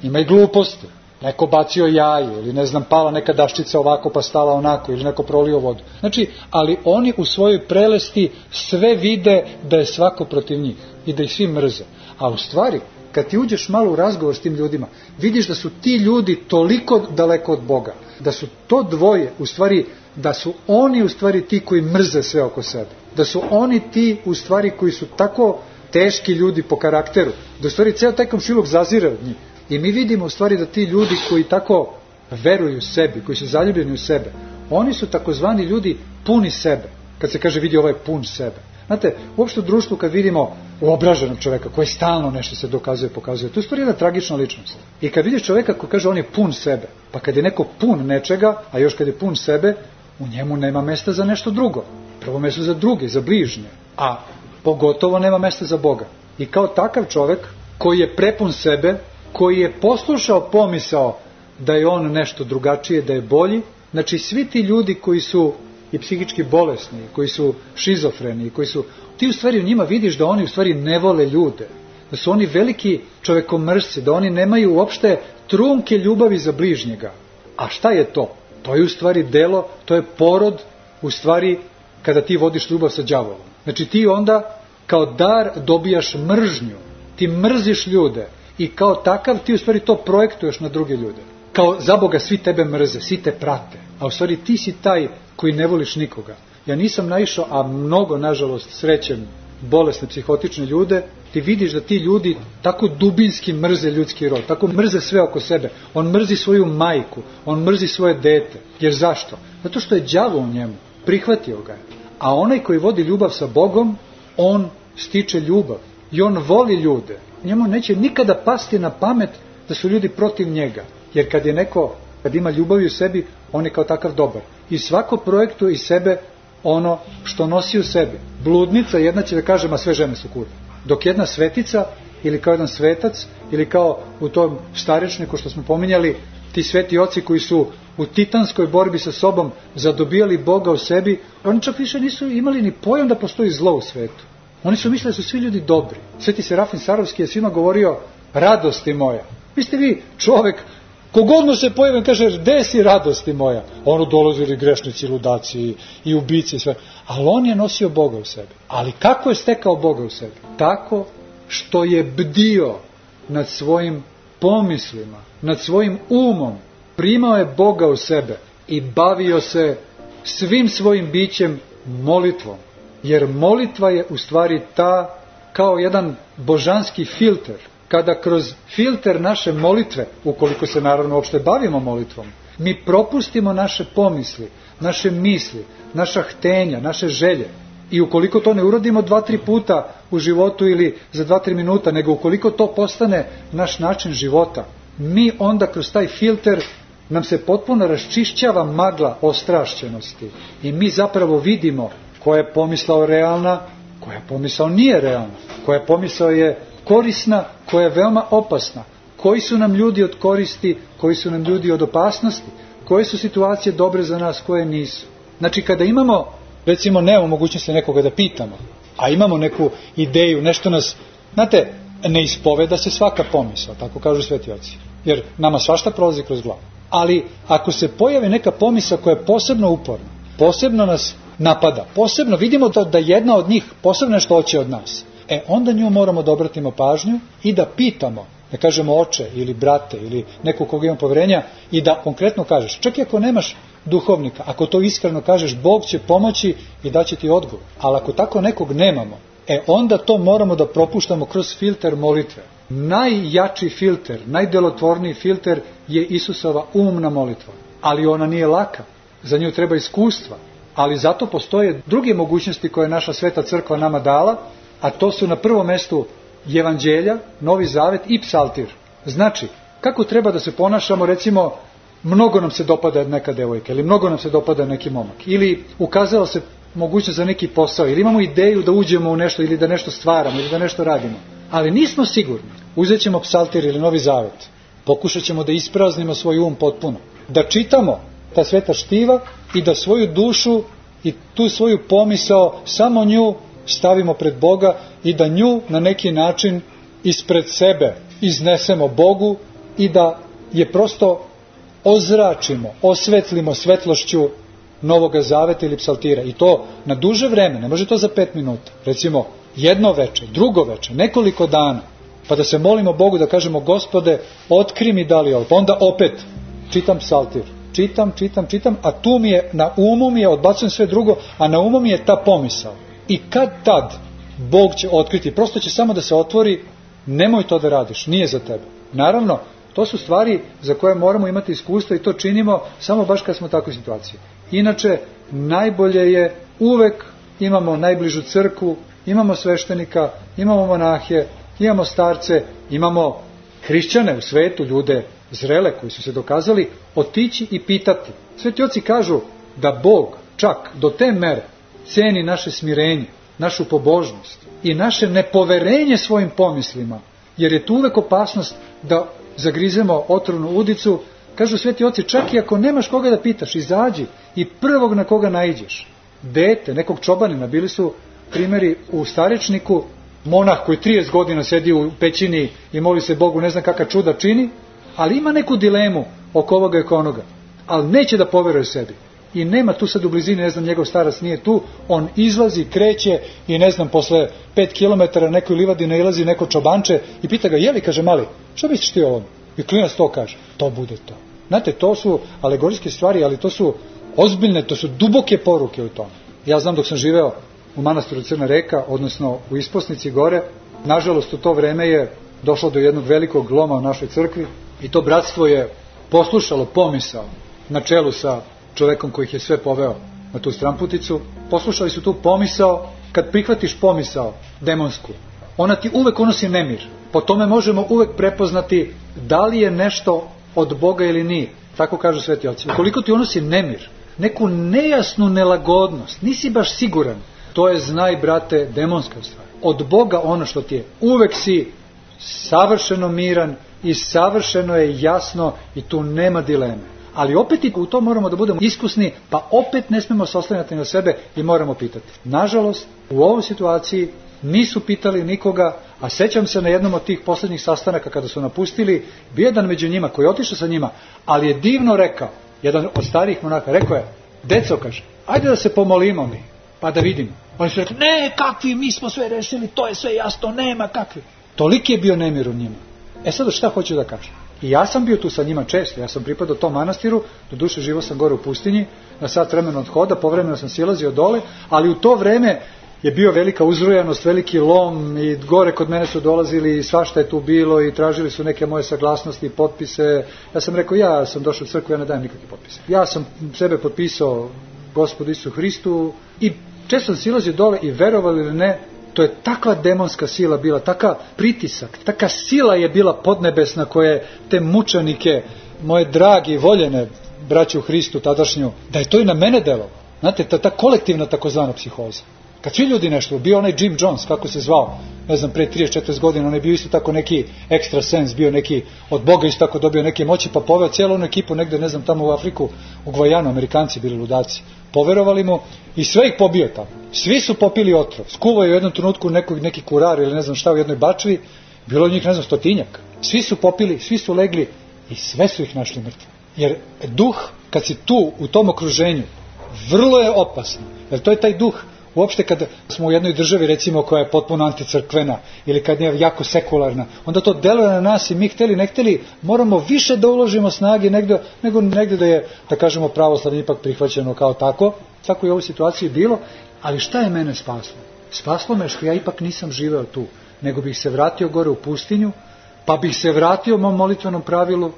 ima i gluposti. Neko bacio jaje ili ne znam pala neka daščica ovako pa stala onako ili neko prolio vodu. Znači, ali oni u svojoj prelesti sve vide da je svako protiv njih i da ih svi mrze. A u stvari, kad ti uđeš malo u razgovor s tim ljudima, vidiš da su ti ljudi toliko daleko od Boga, da su to dvoje, u stvari, da su oni u stvari ti koji mrze sve oko sebe. Da su oni ti u stvari koji su tako teški ljudi po karakteru, da u stvari ceo taj komšiluk zazire od njih. I mi vidimo u stvari da ti ljudi koji tako veruju sebi, koji su zaljubljeni u sebe, oni su takozvani ljudi puni sebe. Kad se kaže vidi ovaj pun sebe. Znate, uopšte u društvu kad vidimo uobraženog čoveka koji stalno nešto se dokazuje, pokazuje, to je stvari jedna tragična ličnost. I kad vidiš čoveka ko kaže on je pun sebe, pa kad je neko pun nečega, a još kad je pun sebe, u njemu nema mesta za nešto drugo. Prvo mesto za druge, za bližnje. A pogotovo nema mesta za Boga. I kao takav čovek koji je prepun sebe, koji je poslušao pomisao da je on nešto drugačije, da je bolji, znači svi ti ljudi koji su i psihički bolesni, koji su šizofreni, koji su, ti u stvari u njima vidiš da oni u stvari ne vole ljude, da su oni veliki čovekomrsci, da oni nemaju uopšte trunke ljubavi za bližnjega. A šta je to? To je u stvari delo, to je porod u stvari kada ti vodiš ljubav sa đavolom. Znači ti onda kao dar dobijaš mržnju, ti mrziš ljude i kao takav ti u stvari to projektuješ na druge ljude. Kao za Boga svi tebe mrze, svi te prate, a u stvari ti si taj koji ne voliš nikoga. Ja nisam naišao, a mnogo, nažalost, srećem bolesne, psihotične ljude, ti vidiš da ti ljudi tako dubinski mrze ljudski rod, tako mrze sve oko sebe. On mrzi svoju majku, on mrzi svoje dete. Jer zašto? Zato što je đavo u njemu, prihvatio ga je. A onaj koji vodi ljubav sa Bogom, on stiče ljubav i on voli ljude. Njemu neće nikada pasti na pamet da su ljudi protiv njega. Jer kad je neko, kad ima ljubav u sebi, on je kao takav dobar. I svako projektuje iz sebe ono što nosi u sebi. Bludnica jedna će da kaže, ma sve žene su kurve. Dok jedna svetica ili kao jedan svetac ili kao u tom starečniku što smo pominjali, ti sveti oci koji su u titanskoj borbi sa sobom zadobijali Boga u sebi, oni čak više nisu imali ni pojam da postoji zlo u svetu. Oni su mislili da su svi ljudi dobri. Sveti Serafin Sarovski je svima govorio radosti moja. Vi ste vi čovek Kogod mu se pojavi, kaže, gde si radosti moja? Ono dolazili grešnici, ludaci i ubici i sve. Ali on je nosio Boga u sebi. Ali kako je stekao Boga u sebi? Tako što je bdio nad svojim pomislima, nad svojim umom, primao je Boga u sebe i bavio se svim svojim bićem molitvom. Jer molitva je u stvari ta kao jedan božanski filter. Kada kroz filter naše molitve, ukoliko se naravno uopšte bavimo molitvom, mi propustimo naše pomisli, naše misli, naša htenja, naše želje, i ukoliko to ne urodimo dva, tri puta u životu ili za dva, tri minuta, nego ukoliko to postane naš način života, mi onda kroz taj filter nam se potpuno raščišćava magla ostrašćenosti. I mi zapravo vidimo koja je pomislao realna, koja je pomisao nije realna, koja je pomisao je korisna, koja je veoma opasna. Koji su nam ljudi od koristi, koji su nam ljudi od opasnosti, koje su situacije dobre za nas, koje nisu. Znači, kada imamo recimo nemamo mogućnosti nekoga da pitamo, a imamo neku ideju, nešto nas, znate, ne ispoveda se svaka pomisla, tako kažu sveti oci, jer nama svašta prolazi kroz glavu. Ali ako se pojavi neka pomisa koja je posebno uporna, posebno nas napada, posebno vidimo da, da jedna od njih posebno nešto hoće od nas, e onda nju moramo da obratimo pažnju i da pitamo, da kažemo oče ili brate ili neko koga ima poverenja i da konkretno kažeš, čak i ako nemaš duhovnika, ako to iskreno kažeš, Bog će pomoći i daće ti odgovor. Ali ako tako nekog nemamo, e onda to moramo da propuštamo kroz filter molitve. Najjači filter, najdelotvorniji filter je Isusova umna molitva. Ali ona nije laka, za nju treba iskustva. Ali zato postoje druge mogućnosti koje je naša sveta crkva nama dala, a to su na prvom mestu Evanđelja, Novi Zavet i Psaltir. Znači, kako treba da se ponašamo, recimo, mnogo nam se dopada neka devojka ili mnogo nam se dopada neki momak ili ukazalo se mogućnost za neki posao ili imamo ideju da uđemo u nešto ili da nešto stvaramo ili da nešto radimo. Ali nismo sigurni. Uzet ćemo psaltir ili novi zavet. Pokušat ćemo da ispraznimo svoj um potpuno. Da čitamo ta sveta štiva i da svoju dušu i tu svoju pomisao, samo nju stavimo pred Boga i da nju na neki način ispred sebe iznesemo Bogu i da je prosto ozračimo, osvetlimo svetlošću Novoga Zaveta ili Psaltira. I to na duže vreme, ne može to za pet minuta. Recimo, jedno veče, drugo veče, nekoliko dana, pa da se molimo Bogu da kažemo, gospode, otkri mi da li ovo. Pa onda opet čitam Psaltir. Čitam, čitam, čitam, a tu mi je, na umu mi je, odbacujem sve drugo, a na umu mi je ta pomisao. I kad tad Bog će otkriti, prosto će samo da se otvori, nemoj to da radiš, nije za tebe. Naravno, To su stvari za koje moramo imati iskustva i to činimo samo baš kad smo u takvoj situaciji. Inače, najbolje je uvek imamo najbližu crku, imamo sveštenika, imamo monahe, imamo starce, imamo hrišćane u svetu, ljude zrele koji su se dokazali, otići i pitati. Sveti oci kažu da Bog čak do te mere ceni naše smirenje, našu pobožnost i naše nepoverenje svojim pomislima, jer je tu uvek opasnost da zagrizemo otrovnu udicu, kažu sveti oci, čak i ako nemaš koga da pitaš, izađi i prvog na koga naiđeš, dete, nekog čobanina, bili su primjeri u Starečniku, monah koji 30 godina sedi u pećini i moli se Bogu, ne zna kakva čuda čini, ali ima neku dilemu oko ovoga i oko onoga, ali neće da poveruje sebi i nema tu sad u blizini, ne znam, njegov starac nije tu, on izlazi, kreće i ne znam, posle 5 km nekoj livadi nailazi neko čobanče i pita ga, jeli, kaže, mali, što misliš ti o ovom? I klinac to kaže, to bude to. Znate, to su alegorijske stvari, ali to su ozbiljne, to su duboke poruke u tome. Ja znam dok sam živeo u manastiru Crna reka, odnosno u isposnici gore, nažalost u to vreme je došlo do jednog velikog loma u našoj crkvi i to bratstvo je poslušalo pomisao na čelu sa čovekom koji ih je sve poveo na tu stramputicu, poslušali su tu pomisao, kad prihvatiš pomisao demonsku, ona ti uvek unosi nemir. Po tome možemo uvek prepoznati da li je nešto od Boga ili nije. Tako kažu sveti oci. Ukoliko ti unosi nemir, neku nejasnu nelagodnost, nisi baš siguran, to je, znaj, brate, demonska stvar. Od Boga ono što ti je, uvek si savršeno miran i savršeno je jasno i tu nema dileme ali opet i u to moramo da budemo iskusni, pa opet ne smemo se oslanjati na sebe i moramo pitati. Nažalost, u ovoj situaciji nisu pitali nikoga, a sećam se na jednom od tih poslednjih sastanaka kada su napustili, bio jedan među njima koji je otišao sa njima, ali je divno rekao, jedan od starih monaka, rekao je, deco kaže, ajde da se pomolimo mi, pa da vidimo. Oni su rekli, ne, kakvi, mi smo sve rešili, to je sve jasno, nema kakvi. Toliki je bio nemir u njima. E sad šta hoću da kažem? I ja sam bio tu sa njima često, ja sam pripadao tom manastiru, do duše živo sam gore u pustinji, na sat vremena od hoda, povremeno sam silazio dole, ali u to vreme je bio velika uzrujanost, veliki lom i gore kod mene su dolazili i svašta je tu bilo i tražili su neke moje saglasnosti i potpise. Ja sam rekao, ja sam došao u crkvu, ja ne dajem nikakve potpise. Ja sam sebe potpisao gospodu Isu Hristu i često sam silazio dole i verovali ili ne, to je takva demonska sila bila, taka pritisak, taka sila je bila podnebesna koje te mučanike, moje dragi, voljene braće u Hristu tadašnju, da je to i na mene delo. Znate, ta, ta kolektivna takozvana psihoza. Kad svi ljudi nešto, bio onaj Jim Jones, kako se zvao, ne znam, pre 30-40 godina, on je bio isto tako neki extra sense, bio neki od Boga isto tako dobio neke moći, pa poveo cijelu onu ekipu negde, ne znam, tamo u Afriku, u Gvajanu, Amerikanci bili ludaci. Poverovali mu i sve ih pobio tamo. Svi su popili otrov. Skuvao je u jednom trenutku nekog, neki kurar ili ne znam šta u jednoj bačvi, bilo njih, ne znam, stotinjak. Svi su popili, svi su legli i sve su ih našli mrtve. Jer duh, kad si tu, u tom okruženju, vrlo je opasno. Jer to je taj duh Uopšte kad smo u jednoj državi recimo koja je potpuno anticrkvena ili kad je jako sekularna, onda to deluje na nas i mi hteli ne hteli moramo više da uložimo snage negde, nego negde da je, da kažemo, pravoslavlje ipak prihvaćeno kao tako. Tako je u ovoj situaciji bilo, ali šta je mene spaslo? Spaslo me što ja ipak nisam živeo tu, nego bih se vratio gore u pustinju, pa bih se vratio mom molitvenom pravilu,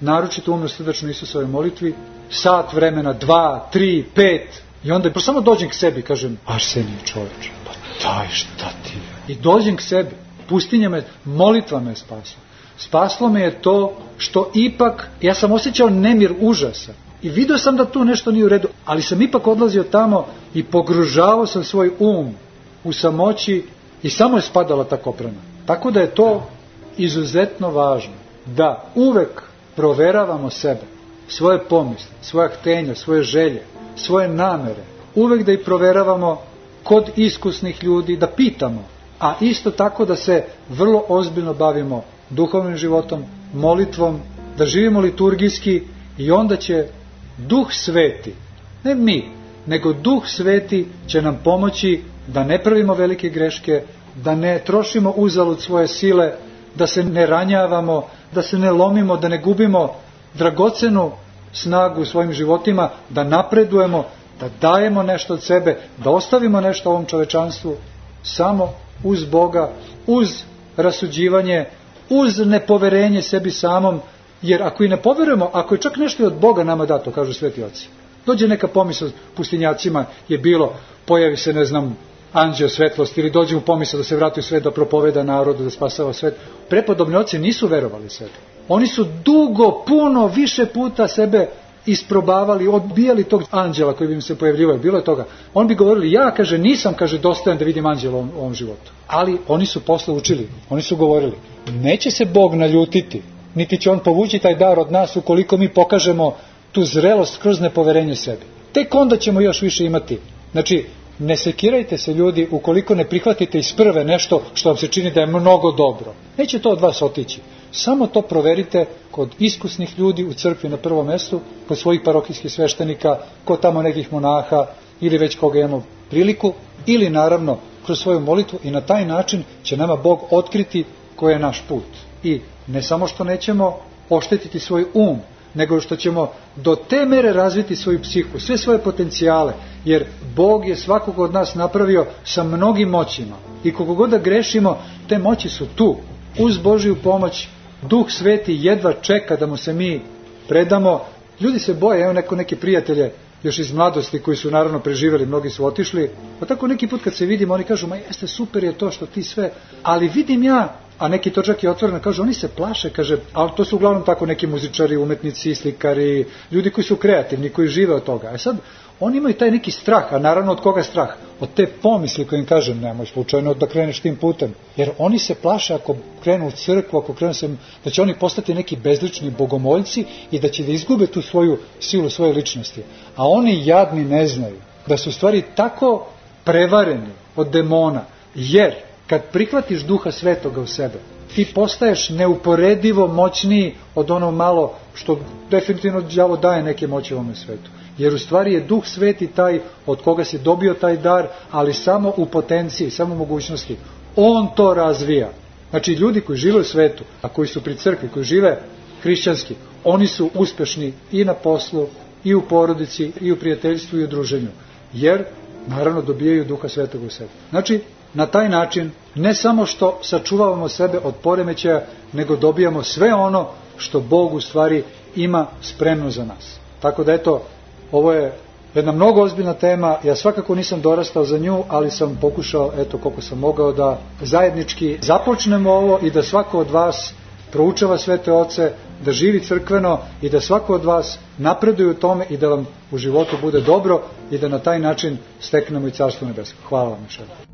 naročito umno srdačno Isusove molitvi, sat vremena, dva, tri, pet, I onda pa samo dođem k sebi, kažem, Arsenije čoveče, pa daj šta ti je. I dođem k sebi, pustinja me, molitva me je spasla. Spaslo me je to što ipak, ja sam osjećao nemir užasa. I video sam da tu nešto nije u redu, ali sam ipak odlazio tamo i pogružavao sam svoj um u samoći i samo je spadala ta koprena. Tako da je to izuzetno važno, da uvek proveravamo sebe, svoje pomisle, svoja htenja, svoje želje, svoje namere, uvek da ih proveravamo kod iskusnih ljudi, da pitamo, a isto tako da se vrlo ozbiljno bavimo duhovnim životom, molitvom, da živimo liturgijski i onda će duh sveti, ne mi, nego duh sveti će nam pomoći da ne pravimo velike greške, da ne trošimo uzalud svoje sile, da se ne ranjavamo, da se ne lomimo, da ne gubimo dragocenu snagu u svojim životima, da napredujemo, da dajemo nešto od sebe, da ostavimo nešto ovom čovečanstvu, samo uz Boga, uz rasuđivanje, uz nepoverenje sebi samom, jer ako i ne poverujemo, ako je čak nešto od Boga nama dato, kažu sveti oci, dođe neka pomisla pustinjacima je bilo, pojavi se, ne znam, anđeo svetlosti ili dođe mu pomisla da se vrati u svet, da propoveda narodu, da spasava svet. Prepodobni oci nisu verovali sebi. Oni su dugo, puno, više puta sebe isprobavali, odbijali tog anđela koji bi im se pojavljivao, bilo je toga. On bi govorili, ja, kaže, nisam, kaže, dostojan da vidim anđela u ovom, ovom životu. Ali oni su posle učili, oni su govorili, neće se Bog naljutiti, niti će on povući taj dar od nas ukoliko mi pokažemo tu zrelost kroz nepoverenje sebi. Tek onda ćemo još više imati. Znači, ne sekirajte se ljudi ukoliko ne prihvatite iz prve nešto što vam se čini da je mnogo dobro. Neće to od vas otići. Samo to proverite kod iskusnih ljudi u crkvi na prvom mestu, kod svojih parokijskih sveštenika, kod tamo nekih monaha ili već koga imamo priliku, ili naravno kroz svoju molitvu i na taj način će nama Bog otkriti koji je naš put. I ne samo što nećemo oštetiti svoj um, nego što ćemo do te mere razviti svoju psihu, sve svoje potencijale, jer Bog je svakog od nas napravio sa mnogim moćima. I koliko god da grešimo, te moći su tu. Uz Božiju pomoć, Duh Sveti jedva čeka da mu se mi predamo. Ljudi se boje, evo neko neke prijatelje još iz mladosti koji su naravno preživeli, mnogi su otišli, pa tako neki put kad se vidimo, oni kažu, ma jeste super je to što ti sve, ali vidim ja a neki to čak i otvoreno kažu, oni se plaše, kaže, ali to su uglavnom tako neki muzičari, umetnici, slikari, ljudi koji su kreativni, koji žive od toga. E sad, oni imaju taj neki strah, a naravno od koga strah? Od te pomisli kojim kažem, nemoj slučajno da kreneš tim putem. Jer oni se plaše ako krenu u crkvu, ako krenu se, da će oni postati neki bezlični bogomoljci i da će da izgube tu svoju silu, svoje ličnosti. A oni jadni ne znaju da su stvari tako prevareni od demona, jer kad prihvatiš duha svetoga u sebe, ti postaješ neuporedivo moćniji od ono malo što definitivno đavo daje neke moći ovome svetu. Jer u stvari je duh sveti taj od koga si dobio taj dar, ali samo u potenciji, samo u mogućnosti. On to razvija. Znači ljudi koji žive u svetu, a koji su pri crkvi, koji žive hrišćanski, oni su uspešni i na poslu, i u porodici, i u prijateljstvu, i u druženju. Jer, naravno, dobijaju duha svetog u sebi. Znači, na taj način ne samo što sačuvavamo sebe od poremećaja, nego dobijamo sve ono što Bog u stvari ima spremno za nas. Tako da eto, ovo je jedna mnogo ozbiljna tema, ja svakako nisam dorastao za nju, ali sam pokušao, eto koliko sam mogao da zajednički započnemo ovo i da svako od vas proučava svete oce, da živi crkveno i da svako od vas napreduje u tome i da vam u životu bude dobro i da na taj način steknemo i carstvo nebesko. Hvala vam još